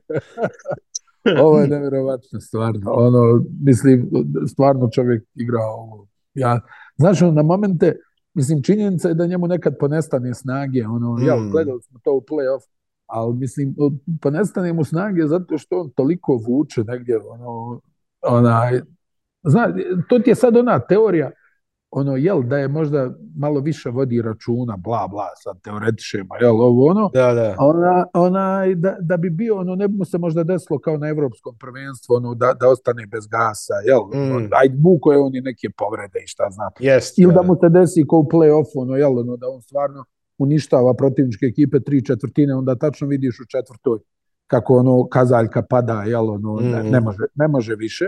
(laughs) ovo je nevjerovatno stvarno. Ono, mislim, stvarno čovjek igra ovo. Ja, znaš, na momente, Mislim, činjenica je da njemu nekad ponestane snage, ono, mm. ja gledao smo to u plej off al mislim, ponestane mu snage zato što on toliko vuče negdje, ono, onaj, zna, to ti je sad ona teorija, ono, jel, da je možda malo više vodi računa, bla, bla, sad teoretišemo, jel, ovo, ono, da, da. Ona, ona, da, da bi bio, ono, ne bi mu se možda desilo kao na evropskom prvenstvu, ono, da, da ostane bez gasa, jel, mm. ajde, buko je on i neke povrede i šta znam. Jest, Ili da, da mu se desi kao u plej-ofu ono, jel, ono, da on stvarno uništava protivničke ekipe tri četvrtine, onda tačno vidiš u četvrtoj kako ono kazaljka pada, jel, ono, mm. ne, ne, može, ne može više.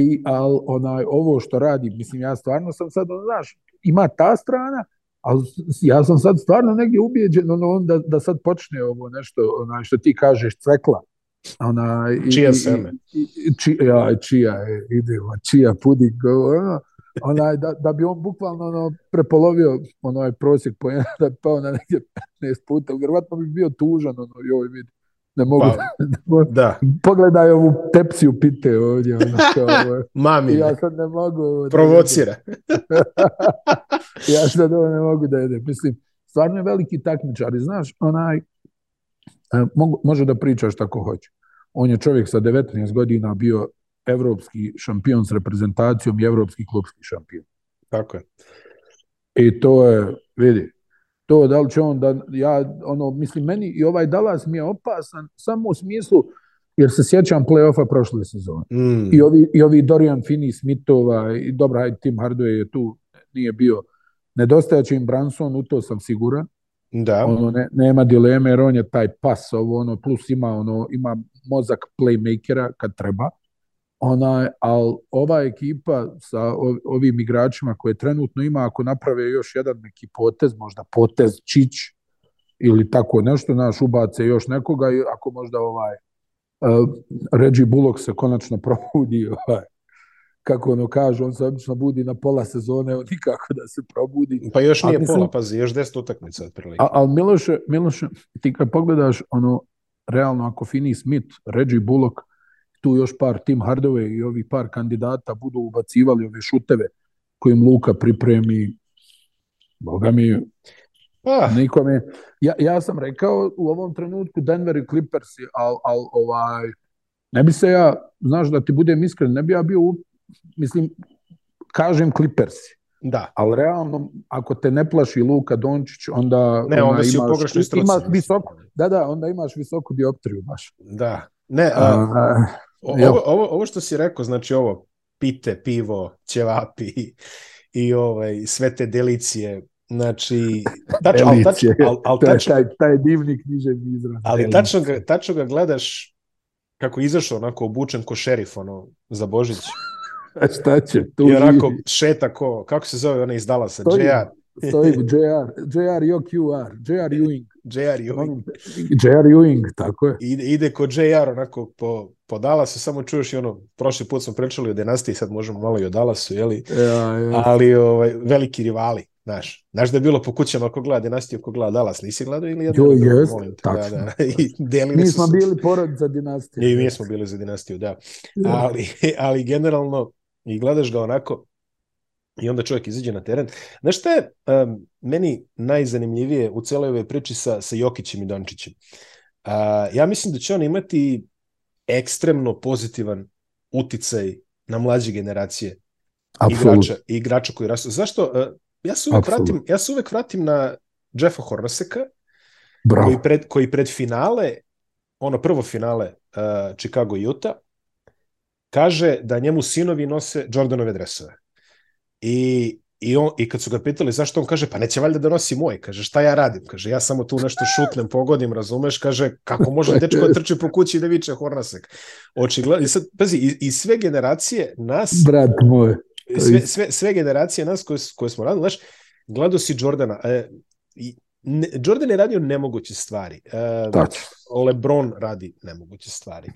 I, al, onaj, ovo što radi, mislim, ja stvarno sam sad, ono, znaš, ima ta strana, ali ja sam sad stvarno negdje ubeđen ono, da da sad počne ovo nešto, onaj, što ti kažeš, cvekla. Ona, i, čija seme? I, i, či, ja, čija, je, idemo, čija puding, ono, onaj, da, da bi on bukvalno ono, prepolovio onaj prosjek pojena, pa da bi pao na negdje 15 puta, vjerovatno bi bio tužan, ono, joj, vidi, ne da mogu pa, (laughs) da, da, pogledaj ovu tepsiju pite ovdje ono što, (laughs) Mami ja sad ne mogu da provocira (laughs) ja sad ovo ne mogu da jedem mislim stvarno je veliki takmičar i znaš onaj e, mogu, može da pričaš tako hoće on je čovjek sa 19 godina bio evropski šampion s reprezentacijom i evropski klubski šampion tako je i to je vidi To da li će on da, ja, ono, mislim, meni i ovaj Dallas mi je opasan samo u smislu, jer se sjećam play-offa prošle sezone. Mm. I, ovi, I ovi Dorian Finney-Smithova, i dobra, hajde, Tim Hardaway je tu, nije bio. Nedostajaće im Branson, u to sam siguran. Da. Ono, ne, nema dileme, jer on je taj pas, ovo, ono, plus ima, ono, ima mozak playmakera kad treba onaj, ali ova ekipa sa ovim igračima koje trenutno ima, ako naprave još jedan neki potez, možda potez Čić ili tako nešto, naš ubace još nekoga, i ako možda ovaj uh, Reggie Bullock se konačno (laughs) probudi, ovaj, kako ono kaže, on se obično budi na pola sezone, on nikako da se probudi. Pa još nije mislim, pola, pazi, još deset utakmica otprilike. Ali Miloše, Miloše, ti kad pogledaš, ono, realno, ako Fini Smith, Reggie Bullock, tu još par Tim Hardove i ovi par kandidata budu ubacivali ove šuteve kojim Luka pripremi, boga mi, ah. nikome. Ja, ja sam rekao u ovom trenutku Denver i Clippers al, al ovaj, ne bi se ja, znaš da ti budem iskren, ne bi ja bio, mislim, kažem Clippers Da. Ali realno, ako te ne plaši Luka Dončić, onda, ne, onda, onda si imaš, u pogrešnoj struci. Imaš visoko, da, da, onda imaš visoku dioptriju baš. Da. Ne, a, a, ovo, ovo, ovo što si rekao, znači ovo, pite, pivo, ćevapi i, i ovaj, sve te delicije, znači... Tač, al, tač, al, al, tač, taj, taj divni književni izraz. Ali tačno ga, tačno ga gledaš kako izašao onako obučen ko šerif ono, za Božić. (laughs) A šta će tu? Jer onako šeta ko, kako se zove ona izdala sa Džeja, stoji JR, JR JQR, JR e, Ewing. JR Ewing. JR Ewing, tako je. Ide, ide kod JR onako po, po Dallasu, samo čuješ i ono, prošli put smo pričali o dinastiji, sad možemo malo i o Dallasu, jeli? Ja, ja. Ali ovaj, veliki rivali, znaš. Znaš da je bilo po kućama ako gleda dinastiju, ako gleda Dallas, nisi gledao ili jedno? Jo, jes, tačno. Da, da. I mi smo su... bili porod za dinastiju. I mi da. smo bili za dinastiju, da. Ja. Da. Ali, (laughs) ali generalno, i gledaš ga onako, I onda čovjek izađe na teren. Znaš šta je um, meni najzanimljivije u celoj ove priči sa, sa Jokićem i Dončićem? Uh, ja mislim da će on imati ekstremno pozitivan uticaj na mlađe generacije igrača, igrača koji rastu. Zašto? Uh, ja se uvek, vratim, ja se uvek vratim na Jeffa Hornaceka, Bravo. koji pred, koji pred finale, ono prvo finale uh, Chicago-Utah, kaže da njemu sinovi nose Jordanove dresove i I, on, I kad su ga pitali zašto, on kaže, pa neće valjda da nosi moj, kaže, šta ja radim, kaže, ja samo tu nešto šutnem, pogodim, razumeš, kaže, kako može (laughs) dečko da trči po kući i da viče Hornasek. Očigledno, i sad, pazi, i, i sve generacije nas... Brat moj. Sve, sve, sve generacije nas koje, koje smo radili, znaš, gledao si Jordana, e, i, Jordan je radio nemoguće stvari. E, Tako. Lebron radi nemoguće stvari.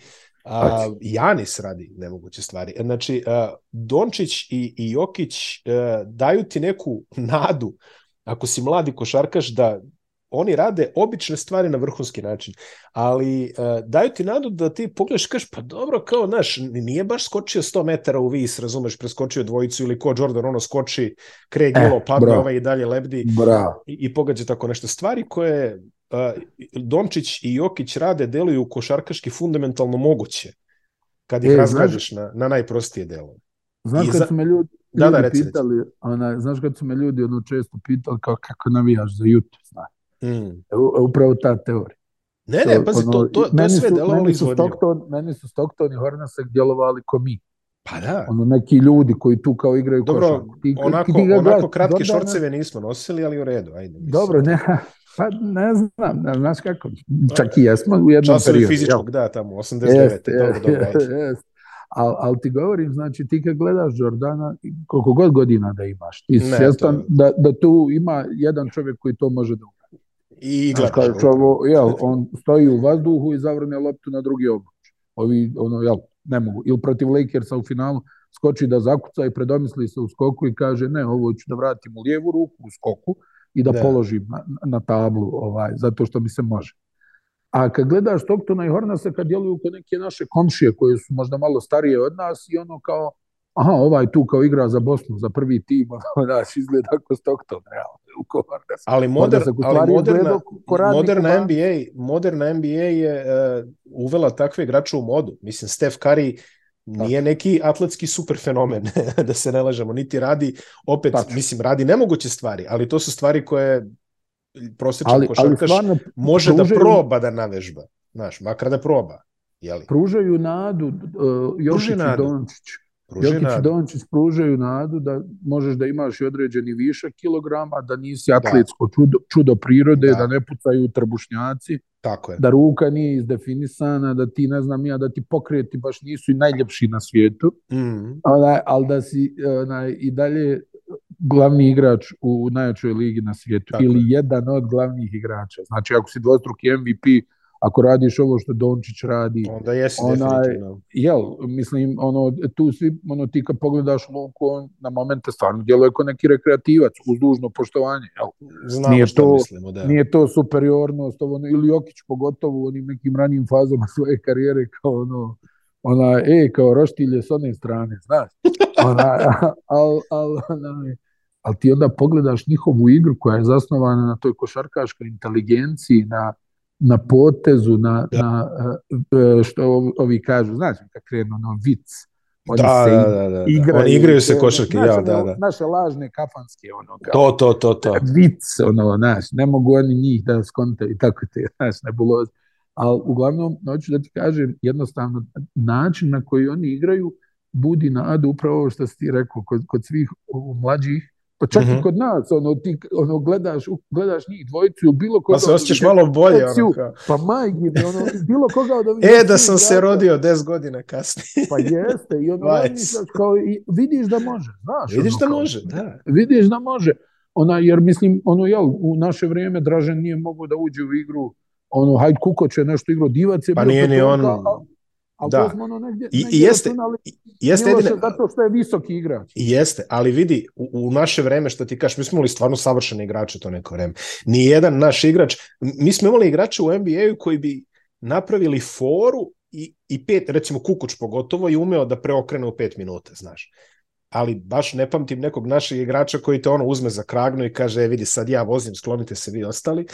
A, Janis radi nemoguće stvari. E, znači, uh, Dončić i, i Jokić uh, daju ti neku nadu, ako si mladi košarkaš, da oni rade obične stvari na vrhunski način, ali uh, daju ti nadu da ti pogledaš kaš pa dobro, kao, znaš, nije baš skočio 100 metara u vis, razumeš, preskočio dvojicu ili ko Jordan, ono skoči, kreg eh, padne ovaj i dalje lebdi i, i pogađa tako nešto. Stvari koje Dončić i Jokić rade, deluju košarkaški fundamentalno moguće kad ih e, razgažiš na, na najprostije delove. Znaš I kad za... su me ljudi, da, da ljudi da, reci, pitali, ona, znaš kad su me ljudi ono često pitali kao kako navijaš za YouTube, znaš. Mm. E, e, upravo ta teorija. Ne, ne, pazi, ono, to, to, to sve su, delovalo meni su Stockton, meni su Stockton i Hornacek djelovali ko mi. Pa da. Ono, neki ljudi koji tu kao igraju Dobro, košarku. Ti, onako, ti onako gledaš, kratke šorceve nismo nosili, ali u redu. Ajde, mislim. Dobro, ne, Pa ne znam, ne, znaš kako, pa, čak i jesmo u jednom Časovi periodu. fizičkog, da, tamo, 89. Jest, dobro, dobro, jest. Ali al ti govorim, znači ti kad gledaš Jordana, koliko god godina da imaš, ti si svjestan to... da, da tu ima jedan čovjek koji to može da uradi. I gledaš. jel, on stoji u vazduhu i zavrne loptu na drugi obruč. Ovi, ono, jel, ne mogu. Ili protiv Lakersa u finalu skoči da zakuca i predomisli se u skoku i kaže ne, ovo ću da vratim u lijevu ruku u skoku, i da, da. položim na, na tablu, ovaj, zato što mi se može. A kad gledaš Stoktona i Hornasa, kad djeluju kod neke naše komšije koje su možda malo starije od nas i ono kao, aha, ovaj tu kao igra za Bosnu, za prvi tim, (laughs) znaš, izgleda kao Stockton, realno, u Hornasa. Ali, moder, ali moderna, moderna, NBA, moderna NBA je uh, uvela takve igrače u modu. Mislim, Steph Curry Da. Nije neki atletski super fenomen, (laughs) da se ne lažemo, niti radi, opet, Tako. mislim, radi nemoguće stvari, ali to su stvari koje prosječan košarkaš može da pružaju, da proba da navežba, znaš, makar da proba. Jeli? Pružaju nadu uh, e, Jošić i Dončić. Pruži Jokić i Dončić pružaju nadu da možeš da imaš i određeni višak kilograma, da nisi da. atletsko da. Čudo, čudo prirode, da. da ne pucaju trbušnjaci, Tako je. da ruka nije izdefinisana, da ti, ne znam ja, da ti pokreti baš nisu i najljepši na svijetu, mm -hmm. ali, ali da si onaj, i dalje glavni igrač u najjačoj ligi na svijetu Tako ili je. jedan od glavnih igrača. Znači, ako si dvostruki MVP, ako radiš ovo što Dončić radi, onda jesi onaj, definitivno. Jel, mislim, ono, tu svi, ono, ti kad pogledaš Luku, on na momente stvarno djeluje kao neki rekreativac, uz dužno poštovanje. Jel? Znamo nije to, mislimo, da. Nije to superiornost, ovo, ono, ili Jokić pogotovo u onim nekim ranijim fazama svoje karijere, kao ono, ona, e, kao roštilje s one strane, znaš. Ona, (laughs) al, al, al, al, ti onda pogledaš njihovu igru koja je zasnovana na toj košarkaškoj inteligenciji, na, na potezu, na, da. na e, e, što ovi kažu, znaš kad krenu ono vic, oni da, se da, da, da. igraju. Oni igraju se košarke, ja, da, da. Naše lažne kafanske, ono, kao, to, to, to, to. (laughs) Vic, ono, znaš, ne mogu oni njih da skonta i tako te, (laughs) znaš, nebuloze. Ali, uglavnom, hoću da ti kažem, jednostavno, način na koji oni igraju budi nadu upravo ovo što si ti rekao, kod, kod svih mlađih, Pa čak mm-hmm. i mhm. kod nas, ono, ti ono, gledaš, gledaš njih dvojicu u bilo koga... Pa se osjećaš malo bolje, ono ka. Pa majgi ono, bilo koga od (laughs) ovih... e, da sam se rodio 10 godina kasnije. pa jeste, i ono, razmišljaš kao, i vidiš da može, znaš. Vidiš ono, da kao, može, da. Vidiš da može. Ona, jer mislim, ono, ja, u naše vrijeme Dražen nije mogao da uđe u igru, ono, Hajd Kukoć je nešto igrao, Divac je pa bio... Pa nije ni on... Kao, Ali da. ono negdje, I, negdje jeste, računali, jeste jedine, zato što je visoki igrač. Jeste, ali vidi, u, u naše vreme, što ti kažeš, mi smo imali stvarno savršene igrače to neko vreme. Nijedan naš igrač, mi smo imali igrače u NBA-u koji bi napravili foru i, i pet, recimo Kukuć pogotovo, i umeo da preokrene u pet minuta, znaš. Ali baš ne pamtim nekog našeg igrača koji te ono uzme za kragnu i kaže, e vidi, sad ja vozim, sklonite se vi ostali.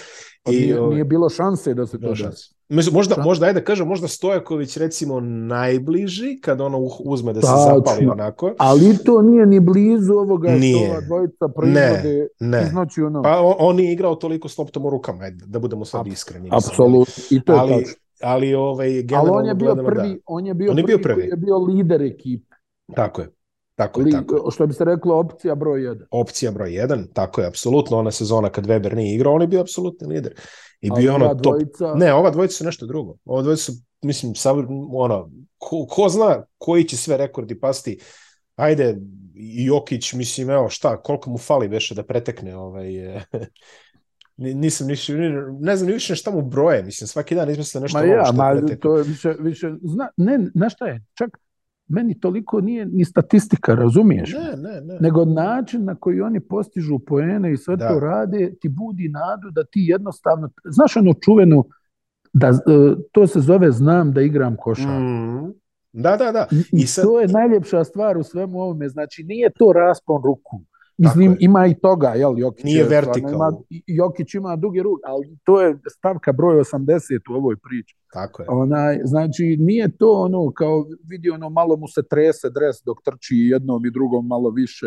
Pa I, nije, ovaj- o... nije bilo šanse da se to da možda, da. možda, ajde da kažem, možda Stojaković recimo najbliži, kad ono uh, uzme da se Tačno. Da, zapali onako. Ali to nije ni blizu ovoga nije. što ova dvojica proizvode ne, ne. iznoći ono. Pa on, on je igrao toliko s loptom u rukama, ajde, da budemo sad Ab, iskreni. Apsolutno, i to je ali, tačno. Ali, ovaj, ali on je bio gledano, da. prvi, da. on je bio, on je bio prvi, prvi. je bio lider ekipe. Tako je. Tako, Li, tako. Što bi se reklo, opcija broj 1. Opcija broj 1, tako je, apsolutno. Ona sezona kad Weber nije igrao, on je bio apsolutni lider. I bio ono dvojica... Ne, ova dvojica su nešto drugo. Ova dvojica su, mislim, savr... ono, ko, ko zna koji će sve rekordi pasti. Ajde, Jokić, mislim, evo šta, koliko mu fali veše da pretekne ovaj... E, (laughs) nisam niš, ne znam ni više šta mu broje, mislim, svaki dan izmisle nešto ma ja, ma, pretekne. to je više, više, zna, ne, na šta je, čak meni toliko nije ni statistika, razumiješ? Ne, ne, ne. Nego način na koji oni postižu poene i sve da. to rade ti budi nadu da ti jednostavno... Znaš ono čuveno, da, e, to se zove znam da igram košarku. Mm. Da, da, da. I, I sad... to je najljepša stvar u svemu ovome. Znači, nije to raspon ruku Mislim, ima i toga, jel, Jokić Nije je, vertikalno. Ima, Jokić ima duge ruke, ali to je stavka broj 80 u ovoj priči. Tako je. Onaj, znači, nije to ono, kao vidi ono, malo mu se trese dres dok trči jednom i drugom malo više.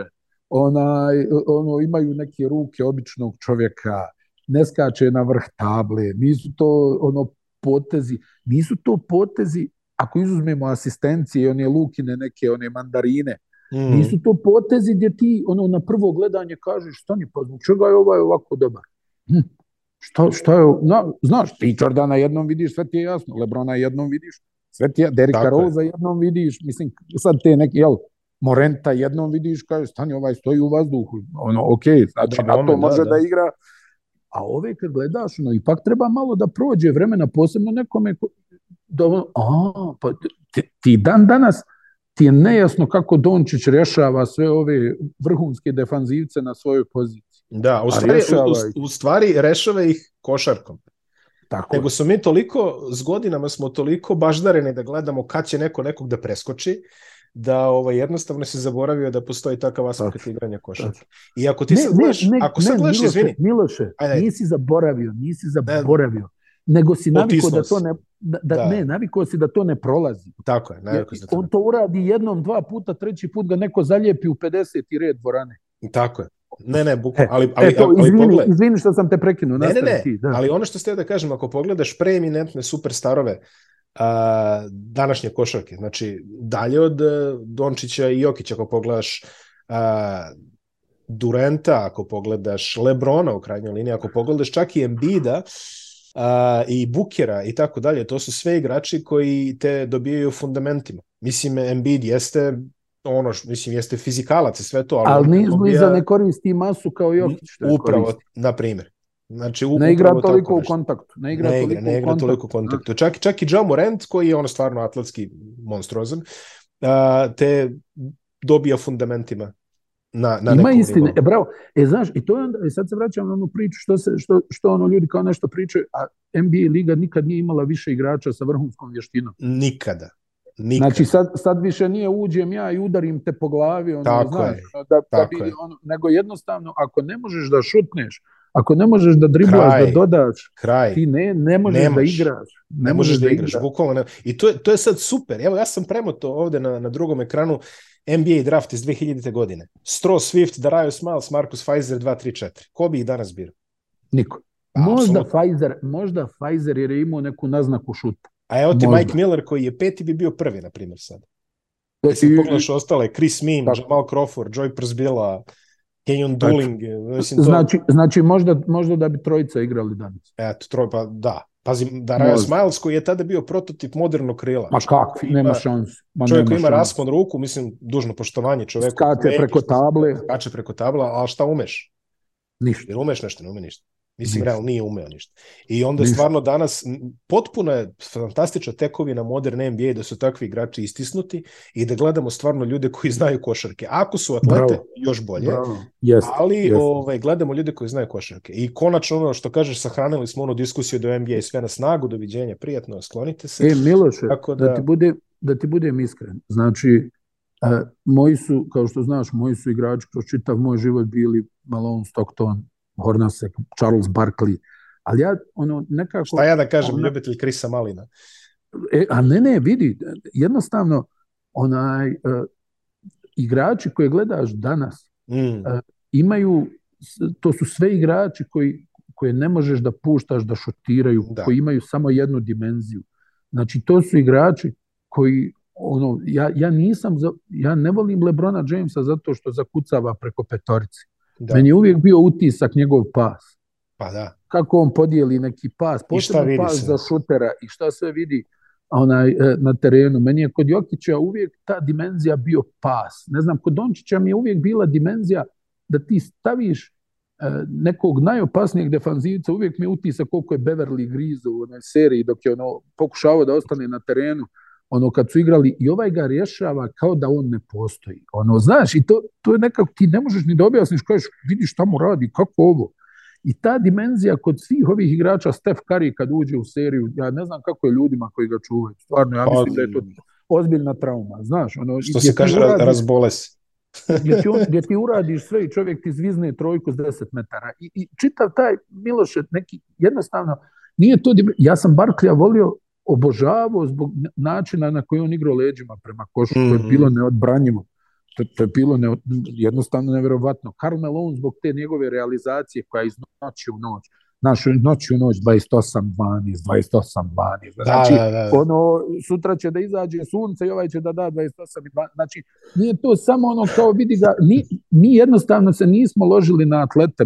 Onaj, ono, imaju neke ruke običnog čovjeka, ne skače na vrh table, nisu to ono potezi, nisu to potezi, ako izuzmemo asistencije, one lukine neke, one mandarine, Mm. Nisu to potezi gdje ti ono na prvo gledanje kažeš ni pa zbog čega je ovaj ovako dobar. Hm. Šta, šta je, na, znaš, ti Jordana jednom vidiš, sve ti je jasno, Lebrona jednom vidiš, sve ti je, Derika Rosa jednom vidiš, mislim, sad te neki, jel, Morenta jednom vidiš, kaže, stani, ovaj stoji u vazduhu, ono, ok, znači, na to da, može da, da. da igra, a ove kad gledaš, ono, ipak treba malo da prođe vremena, posebno nekome ko, da a, pa ti, ti dan danas, ti je nejasno kako Dončić rješava sve ove vrhunske defanzivce na svojoj poziciji. Da, u stvari, rješava... u, u stvari rešava ih košarkom. Tako Nego smo mi toliko, s godinama smo toliko baždareni da gledamo kad će neko nekog da preskoči, da ovaj, jednostavno se zaboravio da postoji takav aspekt igranja košarke. I ako ti ne, sad gledaš, ako ne, sad gledaš, Miloše, izvini. Miloše, ajde, ajde. nisi zaboravio, nisi zaboravio. Ne, nego si naviko da to ne... Da, da, da. Ne, naviko si da to ne prolazi. Tako je, naviko si da On to uradi jednom, dva puta, treći put ga neko zaljepi u 50. red dvorane. Tako je. Ne, ne, bukvalno, e, e, ali, ali, e, to, ali, izvini, pogled... izvini što sam te prekinuo. Ne, ne, ne, ti, da. ali ono što ste da kažem, ako pogledaš preeminentne superstarove a, današnje košarke, znači dalje od e, Dončića i Jokića, ako pogledaš a, Durenta, ako pogledaš Lebrona u krajnjoj liniji, ako pogledaš čak i Embida, a, i Bukera i tako dalje, to su sve igrači koji te dobijaju fundamentima. Mislim, Embiid jeste ono mislim, jeste fizikalac i sve to. Ali, ali ni izbliza ne koristi masu kao Jokić. Što upravo, koristi. na primjer. Znači, ne igra toliko u kontaktu. Ne igra, ne igra, toliko, ne igra u kontaktu. toliko u kontaktu. Čak, čak i Jamo Rent, koji je ono stvarno atletski monstrozan, te dobija fundamentima na, na Ima istine, e, bravo. E, znaš, i to je onda, e, sad se vraćam na onu priču što, se, što, što ono ljudi kao nešto pričaju, a NBA liga nikad nije imala više igrača sa vrhunskom vještinom. Nikada. Nikad. Znači sad, sad više nije uđem ja i udarim te po glavi, ono, tako znaš, je. Ono, da, da tako da vidi ono, nego jednostavno ako ne možeš da šutneš, ako ne možeš da driblaš, kraj, da dodaš, kraj. ti ne, ne možeš da Nemaš. da igraš. Ne, ne možeš da, da igraš, da igraš. bukvalno. Ne... I to je, to je sad super. Evo, ja sam premo to ovde na, na drugom ekranu. Uh, NBA draft iz 2000. godine. Stro Swift, Darius Miles, Marcus Pfizer 2-3-4. Ko bi ih danas birao? Niko. Pa, možda Pfizer, možda Pfizer jer je imao neku naznaku šuta. A evo ti možda. Mike Miller koji je peti bi bio prvi, na primjer, sad. Da se pogledaš ostale, Chris Mim, tako. Jamal Crawford, Joy Przbila, Kenyon Duling. Znači, to... znači, znači možda, možda da bi trojica igrali danas. Eto, troj, pa da. Pazi, Darius Možda. Miles koji je tada bio prototip modernog krila. Ma kako, nema šanse. Ma čovjek nema koji ima šans. raspon ruku, mislim, dužno poštovanje čovjeku. Skače preko table. Skače preko tabla, ali šta umeš? Ništa. Jer umeš nešto, ne ume ništa. Mislim, realno nije umeo ništa. I onda ništa. stvarno danas potpuno je fantastična tekovina moderne NBA da su takvi igrači istisnuti i da gledamo stvarno ljude koji znaju košarke. Ako su atlete, Bravo. još bolje. Bravo. Yes. Ali yes. Ovaj, gledamo ljude koji znaju košarke. I konačno ono što kažeš, sahranili smo ono diskusiju do NBA sve na snagu, doviđenja, prijatno, sklonite se. E, Miloše, Tako da... da, ti, bude, da ti budem iskren. Znači, Uh, moji su, kao što znaš, moji su igrači kroz čitav moj život bili Malone, Stockton, Hornacek, Charles Barkley, ali ja ono nekako... Šta ja da kažem, ona, ljubitelj Krisa Malina? E, a ne, ne, vidi, jednostavno onaj e, igrači koje gledaš danas mm. e, imaju, to su sve igrači koji, koje ne možeš da puštaš da šotiraju, da. koji imaju samo jednu dimenziju. Znači, to su igrači koji, ono, ja, ja nisam, za, ja ne volim Lebrona Jamesa zato što zakucava preko petorice. Da. Meni je uvijek bio utisak njegov pas. Pa da. Kako on podijeli neki pas, posebno pas se? za šutera i šta sve vidi onaj, e, na terenu. Meni je kod Jokića uvijek ta dimenzija bio pas. Ne znam, kod Dončića mi je uvijek bila dimenzija da ti staviš e, nekog najopasnijeg defanzivca, uvijek mi je utisak koliko je Beverly grizu u onoj seriji dok je ono pokušavao da ostane na terenu ono kad su igrali i ovaj ga rješava kao da on ne postoji. Ono, znaš, i to, to je nekako, ti ne možeš ni da objasniš, kažeš, vidi šta mu radi, kako ovo. I ta dimenzija kod svih ovih igrača, Stef Curry kad uđe u seriju, ja ne znam kako je ljudima koji ga čuvaju, stvarno, ja mislim da je to pa, ozbiljna trauma, znaš. Ono, što se kaže, uradiš, razboles. (laughs) gdje, ti, gdje ti (laughs) uradiš sve i čovjek ti zvizne trojku s 10 metara. I, i čitav taj Miloš neki jednostavno, nije to, ja sam Barklija volio obožavao zbog načina na koji on igrao leđima prema košu, mm -hmm. koje je mhm. bilo neodbranjivo. To, to je bilo ne, jednostavno neverovatno. Karl Malone zbog te njegove realizacije koja je iz noći u noć, našu noć u noć 28 12 28 12 znači da, da, da. ono sutra će da izađe sunce i ovaj će da da 28 12 znači nije to samo ono kao vidi ga mi mi jednostavno se nismo ložili na atlete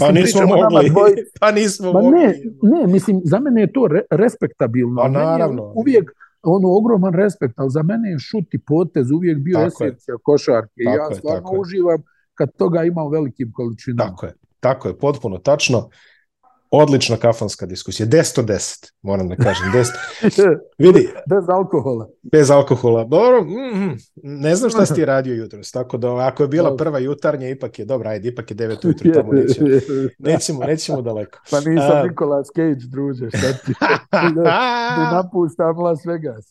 Pa mislim, pa nismo mogli. Dvoj... (laughs) Pa nismo Ma mogli. Ne, ne, mislim, za mene je to re, respektabilno. Pa naravno. Uvijek, ono ogroman respekt, ali za mene je šut i potez uvijek bio tako esencija je. košarke. Tako ja stvarno uživam kad toga ima u velikim količinama. Tako je, tako je, potpuno tačno. Odlična kafanska diskusija. 10 10, moram da kažem. 10. (laughs) Vidi. Bez alkohola. Bez alkohola. Dobro, mm ne znam šta si ti radio jutros, tako da ako je bila prva jutarnja, ipak je, dobro, ajde, ipak je 9 (laughs) ujutro, tamo nećemo, nećemo, nećemo daleko. Pa nisam A... Nikolas Cage, druže, šta ti? (laughs) da napuštam Las Vegas.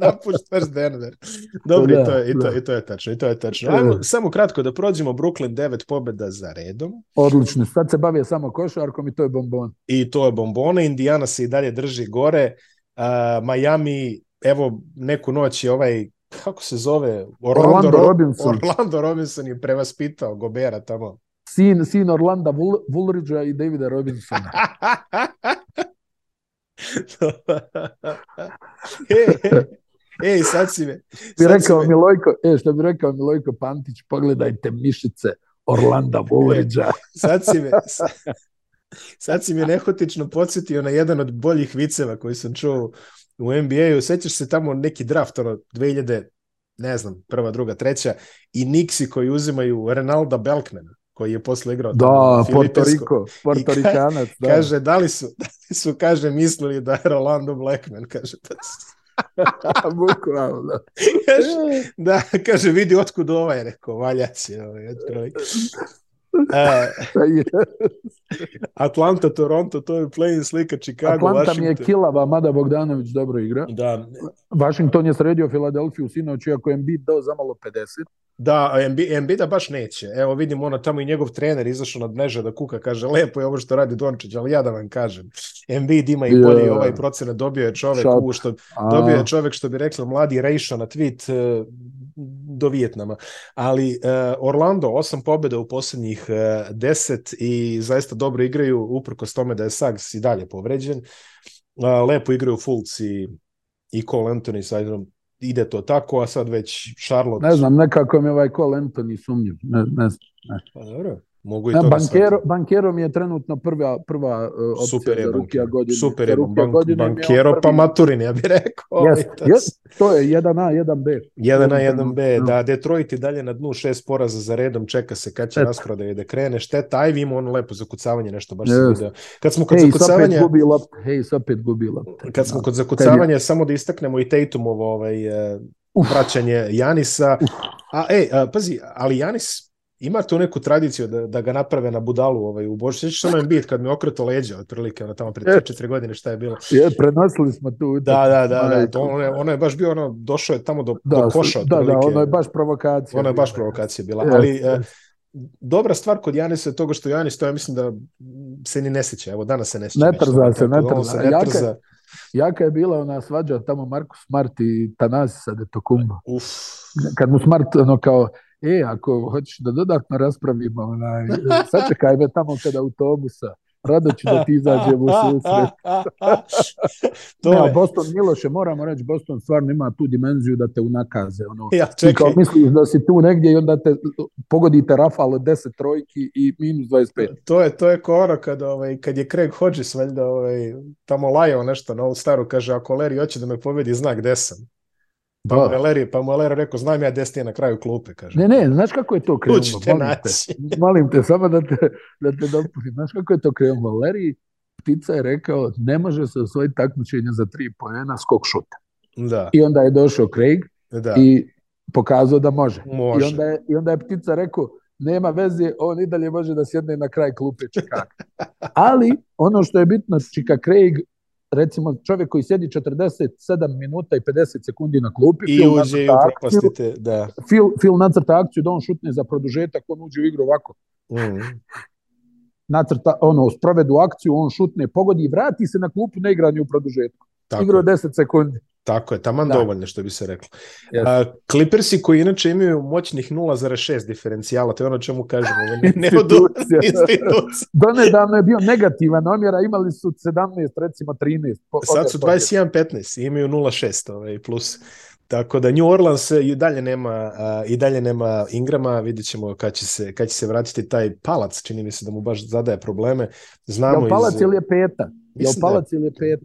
Napuštaš Denver. Dobro, da, i, to je, i, to, da. i to je tačno, i to je tačno. Ajmo, da. samo kratko da prođemo Brooklyn 9 pobjeda za redom. Odlično, sad se bavio samo košarkom i to je bombon. I to je bombona. Indiana se i dalje drži gore. Uh, Miami, evo, neku noć je ovaj kako se zove? Orlando, Orlando Robinson. Orlando Robinson je prevaspitao Gobera tamo. Sin, sin Orlanda Woolridgea i Davida Robinsona. (laughs) (laughs) Ej, e, e, sad si me. Sad bi rekao si me. Milojko, e, što bi rekao Milojko Pantić, pogledajte mišice Orlanda Woolridgea. E, sad si me, Sad si mi nehotično podsjetio na jedan od boljih viceva koji sam čuo u NBA-u. Sećaš se tamo neki draft, ono, 2000, ne znam, prva, druga, treća, i Nixi koji uzimaju Renalda Belkmana koji je posle igrao da, Puerto Rico, Puerto Ricanac, da. Kaže, da li su, da li su, kaže, mislili da je Rolando Blackman, kaže, da (laughs) Bukvalno. kaže, da, kaže, vidi otkud ovaj, rekao, valja si, ovaj, otprilike. E. (laughs) Atlanta, Toronto, to je play-in slika Chicago, Atlanta Washington. mi je kilava, mada Bogdanović dobro igra. Da. Washington je sredio Filadelfiju sinoć, iako je Embiid dao malo 50. Da, MB, Embiida baš neće. Evo vidim ono tamo i njegov trener izašao na dneže da kuka, kaže lepo je ovo što radi Dončić, ali ja da vam kažem. Embiid ima i bolje yeah. ovaj procenat, dobio je čovek Shot. u što dobio je čovek što bi rekli mladi Rejšo na tweet e, do Vijetnama. Ali e, Orlando, osam pobjeda u posljednjih e, deset i zaista dobro igraju, uprkos tome da je Sags i dalje povređen. E, lepo igraju Fulci i, i Cole Anthony sa jednom ide to tako, a sad već Charlotte... Ne znam, nekako mi ovaj Cole Anthony sumnjiv. Ne, ne znam. Ne. Pa dobro. Mogu i toga da bankero, sad. bankero mi je trenutno prva, prva uh, opcija super je za rukija godine. Super je bank, godine bankero prvi... pa Maturin, ja bih rekao. Yes, yes, to je 1A, 1B. 1A, 1B, da. Detroit i dalje na dnu šest poraza za redom, čeka se kad će da i da krene. Šteta, aj vi ono lepo zakucavanje, nešto baš yes. sam video. Kad smo kod hey, zakucavanja... Hej, gubi lopte. Hej, opet gubi lopte. Kad smo da, kod zakucavanja, samo da istaknemo i Tatumovo ovaj, uh, vraćanje Janisa. A, ej, a, pazi, ali Janis ima tu neku tradiciju da, da ga naprave na budalu ovaj, u Božić. Sjećaš onaj bit kad mi okreto leđa otprilike, ono tamo pred 3-4 e. godine šta je bilo. Je, prenosili smo tu. Da, da, da, da to, ono, je, ono je baš bio, ono, došao je tamo do, da, do koša. Da, da otprilike. da, ono je baš provokacija. Ono je baš provokacija bila, je, ali... Je. E, dobra stvar kod Janisa je toga što Janis, to ja mislim da se ni ne seća. Evo, danas se ne seća. Ne da trza se, ne trza. Se Jaka, jaka je bila ona svađa tamo Marko Smart i Tanasi sa Detokumba. Uf. Kad mu Smart, ono kao, e, ako hoćeš da dodatno raspravimo, onaj, sačekaj me tamo kada autobusa, rado ću da ti izađem u susret. (laughs) to ne, Boston Miloše, moramo reći, Boston stvarno ima tu dimenziju da te unakaze. Ono. Ja, čekaj. Ti kao misliš da si tu negdje i onda te pogodite Rafalo 10 trojki i minus 25. To je, to je ko kad, ovaj, kad je Craig Hodges valjda ovaj, tamo lajao nešto na ovu staru, kaže, ako Larry hoće da me pobedi, znak gde sam. Pa da. Valeri, pa Mueller rekao, znam ja gdje ste na kraju klupe, kaže. Ne, ne, znaš kako je to krenulo? Tu ćete naći. Te, (laughs) molim te, samo da te, da te dopušim. Znaš kako je to krenulo? Valeri Ptica je rekao, ne može se osvojiti takmičenje za tri pojena skok šuta. Da. I onda je došao Craig da. i pokazao da može. može. I, onda je, I onda je Ptica rekao, nema veze, on i dalje može da sjedne na kraj klupe Čikaka. (laughs) Ali ono što je bitno, Čika Craig recimo čovjek koji sjedi 47 minuta i 50 sekundi na klupi i Phil uđe i upropastite, da. Phil, Phil nacrta akciju da on šutne za produžetak, on uđe u igru ovako. Mm. Nacrta, ono, sprovedu akciju, on šutne, pogodi i vrati se na klupu na igranje u produžetku. igra 10 sekundi. Tako je, taman da. dovoljno što bi se reklo. Yes. Clippersi koji inače imaju moćnih 0,6 diferencijala, to je ono čemu kažemo. Ne institucija. (laughs) institucija. Done da davno je bio negativan omjera, imali su 17, recimo 13. Po, Sad su 21-15 i imaju 0,6 ovaj, plus. Tako da New Orleans i dalje nema uh, i dalje nema Ingrama, videćemo ćemo kad će, se, kad će se vratiti taj Palac, čini mi se da mu baš zadaje probleme. Znamo Jel Palac iz... ili je peta? Jel da Palac da... ili je peta?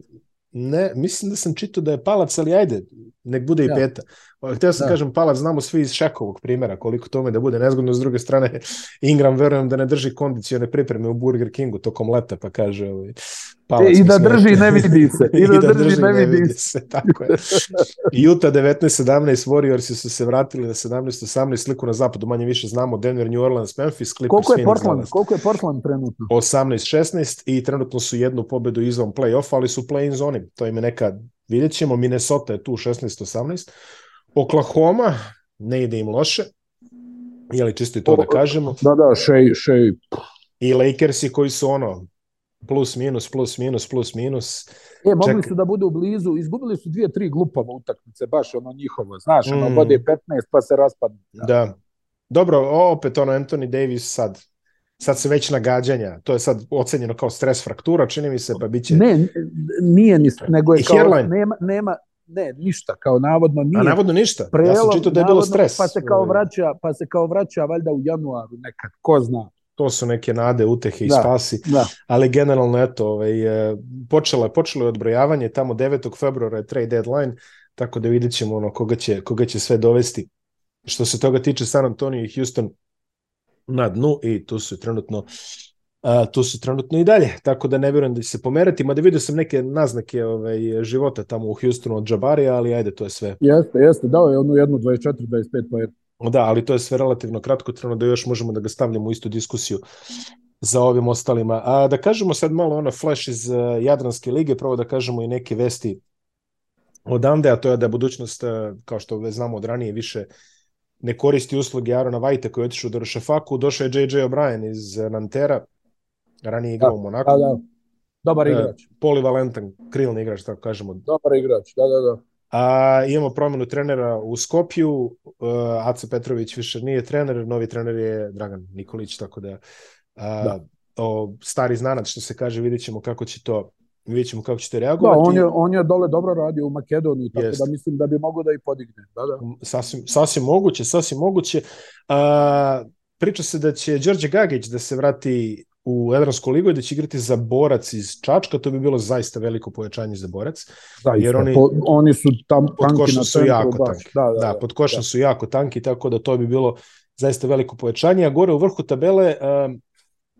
ne, mislim da sam čitao da je palac, ali ajde, nek bude ja. i da. peta. Pa, htio sam da. kažem, palac znamo svi iz Šekovog primjera, koliko tome da bude nezgodno. S druge strane, (laughs) Ingram verujem da ne drži kondicione pripreme u Burger Kingu tokom leta, pa kaže ovaj, palac. E, I da drži ne vidi (laughs) se. I, I da, da drži, ne vidi se. Tako je. Utah 19-17, Warriorsi su se vratili na 17-18 sliku na zapadu, manje više znamo, Denver, New Orleans, Memphis, Clippers, koliko je Portland, danas. Koliko je Portland trenutno? 18-16 i trenutno su jednu pobedu izvan play-offa, ali su play-in zoni. To im je neka, vidjet ćemo, Minnesota je tu 16-18, Oklahoma, ne ide im loše, jeli čisto je to da o, da kažemo. Da, da, Shea, Shea. I Lakersi koji su ono, plus minus, plus minus, plus minus. E, mogli Ček... su da budu blizu, izgubili su dvije, tri glupava utakmice, baš ono njihovo, znaš, ono mm. vode 15 pa se raspadne. Da. da. Dobro, opet ono Anthony Davis sad, sad se već nagađanja, to je sad ocenjeno kao stres fraktura, čini mi se, pa biće... Ne, nije ni, nego je kao, nema, nema, ne, ništa, kao navodno nije. A navodno ništa? Prelom, ja sam čitao da je bilo stres. Pa se kao vraća, pa se kao vraća valjda u januaru nekad, ko zna. To su neke nade, utehe i da, spasi. Da. Ali generalno, eto, ovaj, e, počelo, je, počelo je odbrojavanje, tamo 9. februara je trade deadline, tako da vidjet ćemo ono, koga, će, koga će sve dovesti. Što se toga tiče, San Antonio i Houston na dnu i tu su trenutno a, tu su trenutno i dalje, tako da ne vjerujem da će se pomerati, mada vidio sam neke naznake ovaj, života tamo u Houstonu od Džabarija, ali ajde, to je sve. Jeste, jeste, dao je onu jednu 24-25 pojeta. Da, ali to je sve relativno kratko trenutno da još možemo da ga stavljamo u istu diskusiju za ovim ostalima. A da kažemo sad malo ona flash iz e, Jadranske lige, prvo da kažemo i neke vesti odande, a to je da budućnost, e, kao što već znamo od ranije, više ne koristi usluge Arona Vajta koji je otišao do Rošafaku, došao je JJ O'Brien iz e, Nantera, ranije da, igrao da, u Monaku. Da, da. Dobar e, igrač. E, polivalentan, krilni igrač, tako kažemo. Dobar igrač, da, da, da. A, imamo promenu trenera u Skopju, a, e, Aca Petrović više nije trener, novi trener je Dragan Nikolić, tako da, a, da. O, stari znanac što se kaže, vidjet ćemo kako će to vidjet ćemo kako ćete da, reagovati. Da, on je, on je dole dobro radio u Makedoniji, tako Jest. da mislim da bi mogo da i podigne. Da, da. Sasvim, sasvim moguće, sasvim moguće. A, priča se da će Đorđe Gagić da se vrati u Edransku ligu i da će igrati za borac iz Čačka, to bi bilo zaista veliko pojačanje za borac. Zaista, jer oni, po, oni su tam, tanki na su centru, jako baš. tanki. Da, da, da, da pod košem da. su jako tanki, tako da to bi bilo zaista veliko pojačanje. A gore u vrhu tabele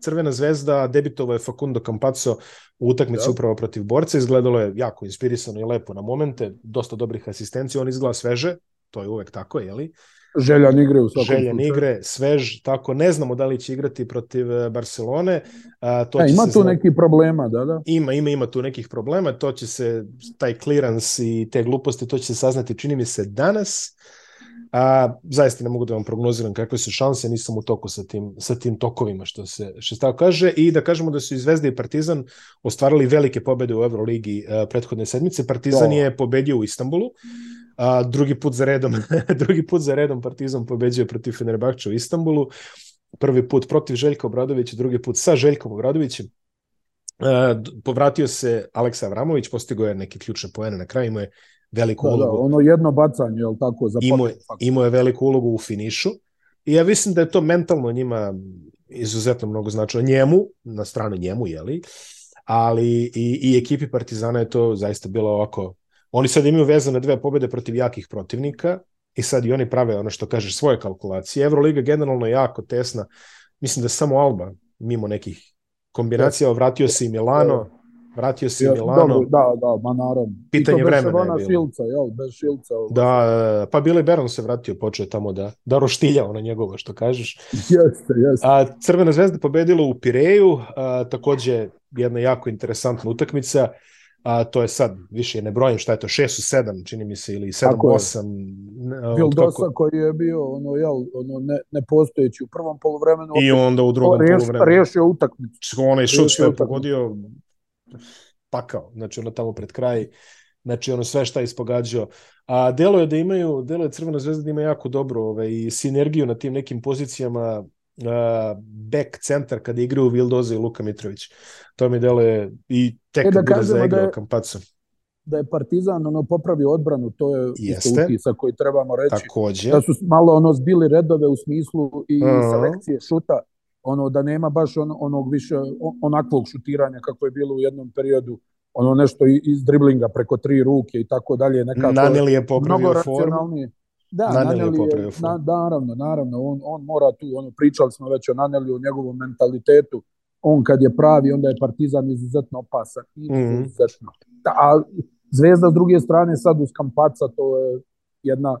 Crvena zvezda debitova je Facundo Campazzo u utakmici da. upravo protiv borca. Izgledalo je jako inspirisano i lepo na momente, dosta dobrih asistencija, on izgleda sveže, to je uvek tako, jeli? li? Željan igre u svakom Željan slučaju. igre, svež, tako ne znamo da li će igrati protiv e, Barcelone. A, to e, će ima se tu zna... neki problema, da, da? Ima, ima, ima tu nekih problema, to će se, taj clearance i te gluposti, to će se saznati, čini mi se, danas. Uh, A, zaista ne mogu da vam prognoziram kakve su šanse, nisam u toku sa tim, sa tim tokovima što se što se tako kaže i da kažemo da su i Zvezda i Partizan ostvarili velike pobede u Euroligi a, e, prethodne sedmice. Partizan to. Da. je pobedio u Istanbulu, a, drugi put za redom, (laughs) drugi put za redom Partizan pobeđuje protiv Fenerbahča u Istanbulu, prvi put protiv Željka Obradovića, drugi put sa Željkom Obradovićem. E, povratio se Aleksa Avramović, postigo je neke ključne poene na kraju, imao je veliku da, da ulogu. Da, ono jedno bacanje, je tako? Za imao, imao je veliku ulogu u finišu i ja mislim da je to mentalno njima izuzetno mnogo značilo. Njemu, na stranu njemu, jeli? Ali i, i ekipi Partizana je to zaista bilo ovako. Oni sad imaju vezane dve pobede protiv jakih protivnika i sad i oni prave ono što kažeš svoje kalkulacije. Euroliga generalno jako tesna. Mislim da samo Alba, mimo nekih kombinacija, da. vratio se i Milano da. Vratio se Milano. Dobro, da, da, ma naravno. Pitanje vremena je bilo. Šilca, jel, bez Šilca. Ovaj. Da, pa Billy Baron se vratio, počeo tamo da, da roštilja ona njegova, što kažeš. (laughs) Jeste, jeste. A, Crvena zvezda pobedila u Pireju, a, takođe jedna jako interesantna utakmica. A, to je sad, više ne brojim šta je to, 6 u 7, čini mi se, ili 7 u 8. Bil Dosa kako... koji je bio ono, jel, ono, ne, nepostojeći u prvom polovremenu. I onda u drugom reš, polovremenu. Rešio utakmicu. Onaj šut što je pogodio, pakao, znači ono tamo pred kraj, znači ono sve šta je ispogađao. A delo je da imaju, delo je Crvena zvezda da ima jako dobro ove, ovaj, i sinergiju na tim nekim pozicijama uh, back centar kada igraju Vildoza i Luka Mitrović. To mi deluje i tek e, da bude zaigrao da Kampacu. Da je Partizan ono popravio odbranu, to je Jeste. isto utisak koji trebamo reći. Takođe. Da su malo ono zbili redove u smislu i uh -huh. selekcije šuta ono da nema baš on, onog više onakvog šutiranja kako je bilo u jednom periodu ono nešto iz driblinga preko tri ruke i tako dalje nekako Naneli je popravio formu Da, Naneli, je, Na, da, naravno, naravno, on, on mora tu, ono, pričali smo već o Naneliju, o njegovom mentalitetu, on kad je pravi, onda je Partizan izuzetno opasan, mm -hmm. Da, a Zvezda s druge strane sad uz Kampaca, to je jedna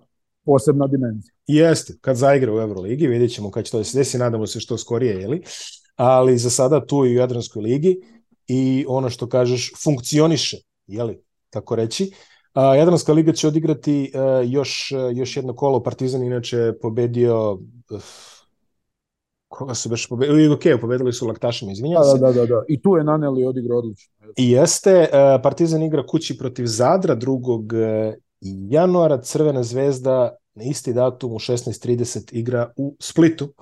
posebna dimenzija. Jeste, kad zaigra u Euroligi, vidjet ćemo kad će to da se desi, nadamo se što skorije, jeli? ali za sada tu i u Jadranskoj ligi i ono što kažeš funkcioniše, jeli, tako reći. A, Jadranska liga će odigrati a, e, još, a, još jedno kolo, Partizan inače pobedio uf, koga su baš pobedili, i e, pobedili su Laktašima, izvinjam da, se. Da, da, da, da, i tu je Naneli odigrao odlično. I jeste, e, Partizan igra kući protiv Zadra 2 i januara Crvena zvezda na isti datum u 16.30 igra u Splitu.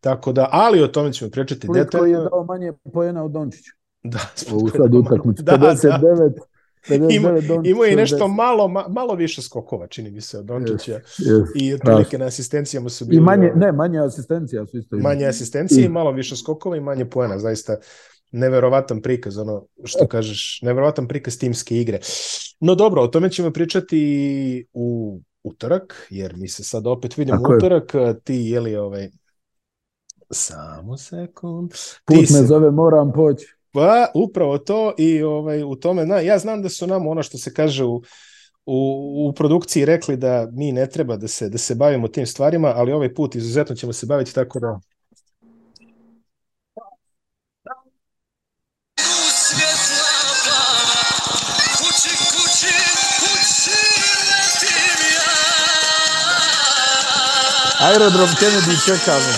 Tako da, ali o tome ćemo pričati detaljno. Split koji je dao manje pojena od Dončića. Da, u sad utakmicu. Da, 59, da. Ima, ima i nešto malo, malo više skokova, čini mi se, od Dončića. Yes, yes, I da. otprilike na asistencijama su bili... I manje, ne, manje asistencija su isto. Manje asistencije i, i malo više skokova i manje poena, zaista neverovatan prikaz, ono što kažeš, neverovatan prikaz timske igre. No dobro, o tome ćemo pričati u utorak, jer mi se sad opet vidimo u utorak, ti je li ovaj, samo sekund. Put ti me se... zove, moram poći. Pa, upravo to i ovaj, u tome, na, ja znam da su nam ono što se kaže u, u, u produkciji rekli da mi ne treba da se, da se bavimo tim stvarima, ali ovaj put izuzetno ćemo se baviti, tako da Aerodrom Kennedy čekamo.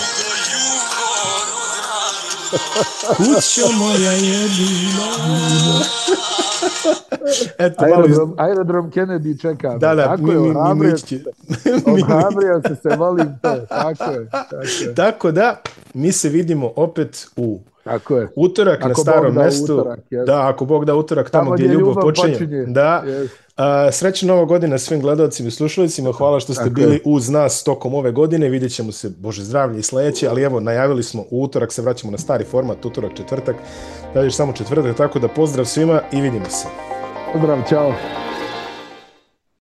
Kućo moja jedina. Eto, aerodrom, malo... aerodrom Kennedy čeka. Da, da, tako mi, je, ohrabrio, mi, mi, ohrabrio se se, volim te. Tako je, tako je. Tako da, mi se vidimo opet u Tako je. Utorak ako na starom Bog da mestu. Utorak, da, ako Bog da utorak tamo, tamo gdje ljubav, ljubav počinje. počinje. Da. Jes. Uh, srećna nova godina svim gledalcima i slušalicima. Hvala što ste Tako bili je. uz nas tokom ove godine. Vidjet ćemo se, bože zdravlje, i sledeće. Ali evo, najavili smo u utorak, se vraćamo na stari format, utorak, četvrtak. Da još samo četvrtak, tako da pozdrav svima i vidimo se. Pozdrav, čao.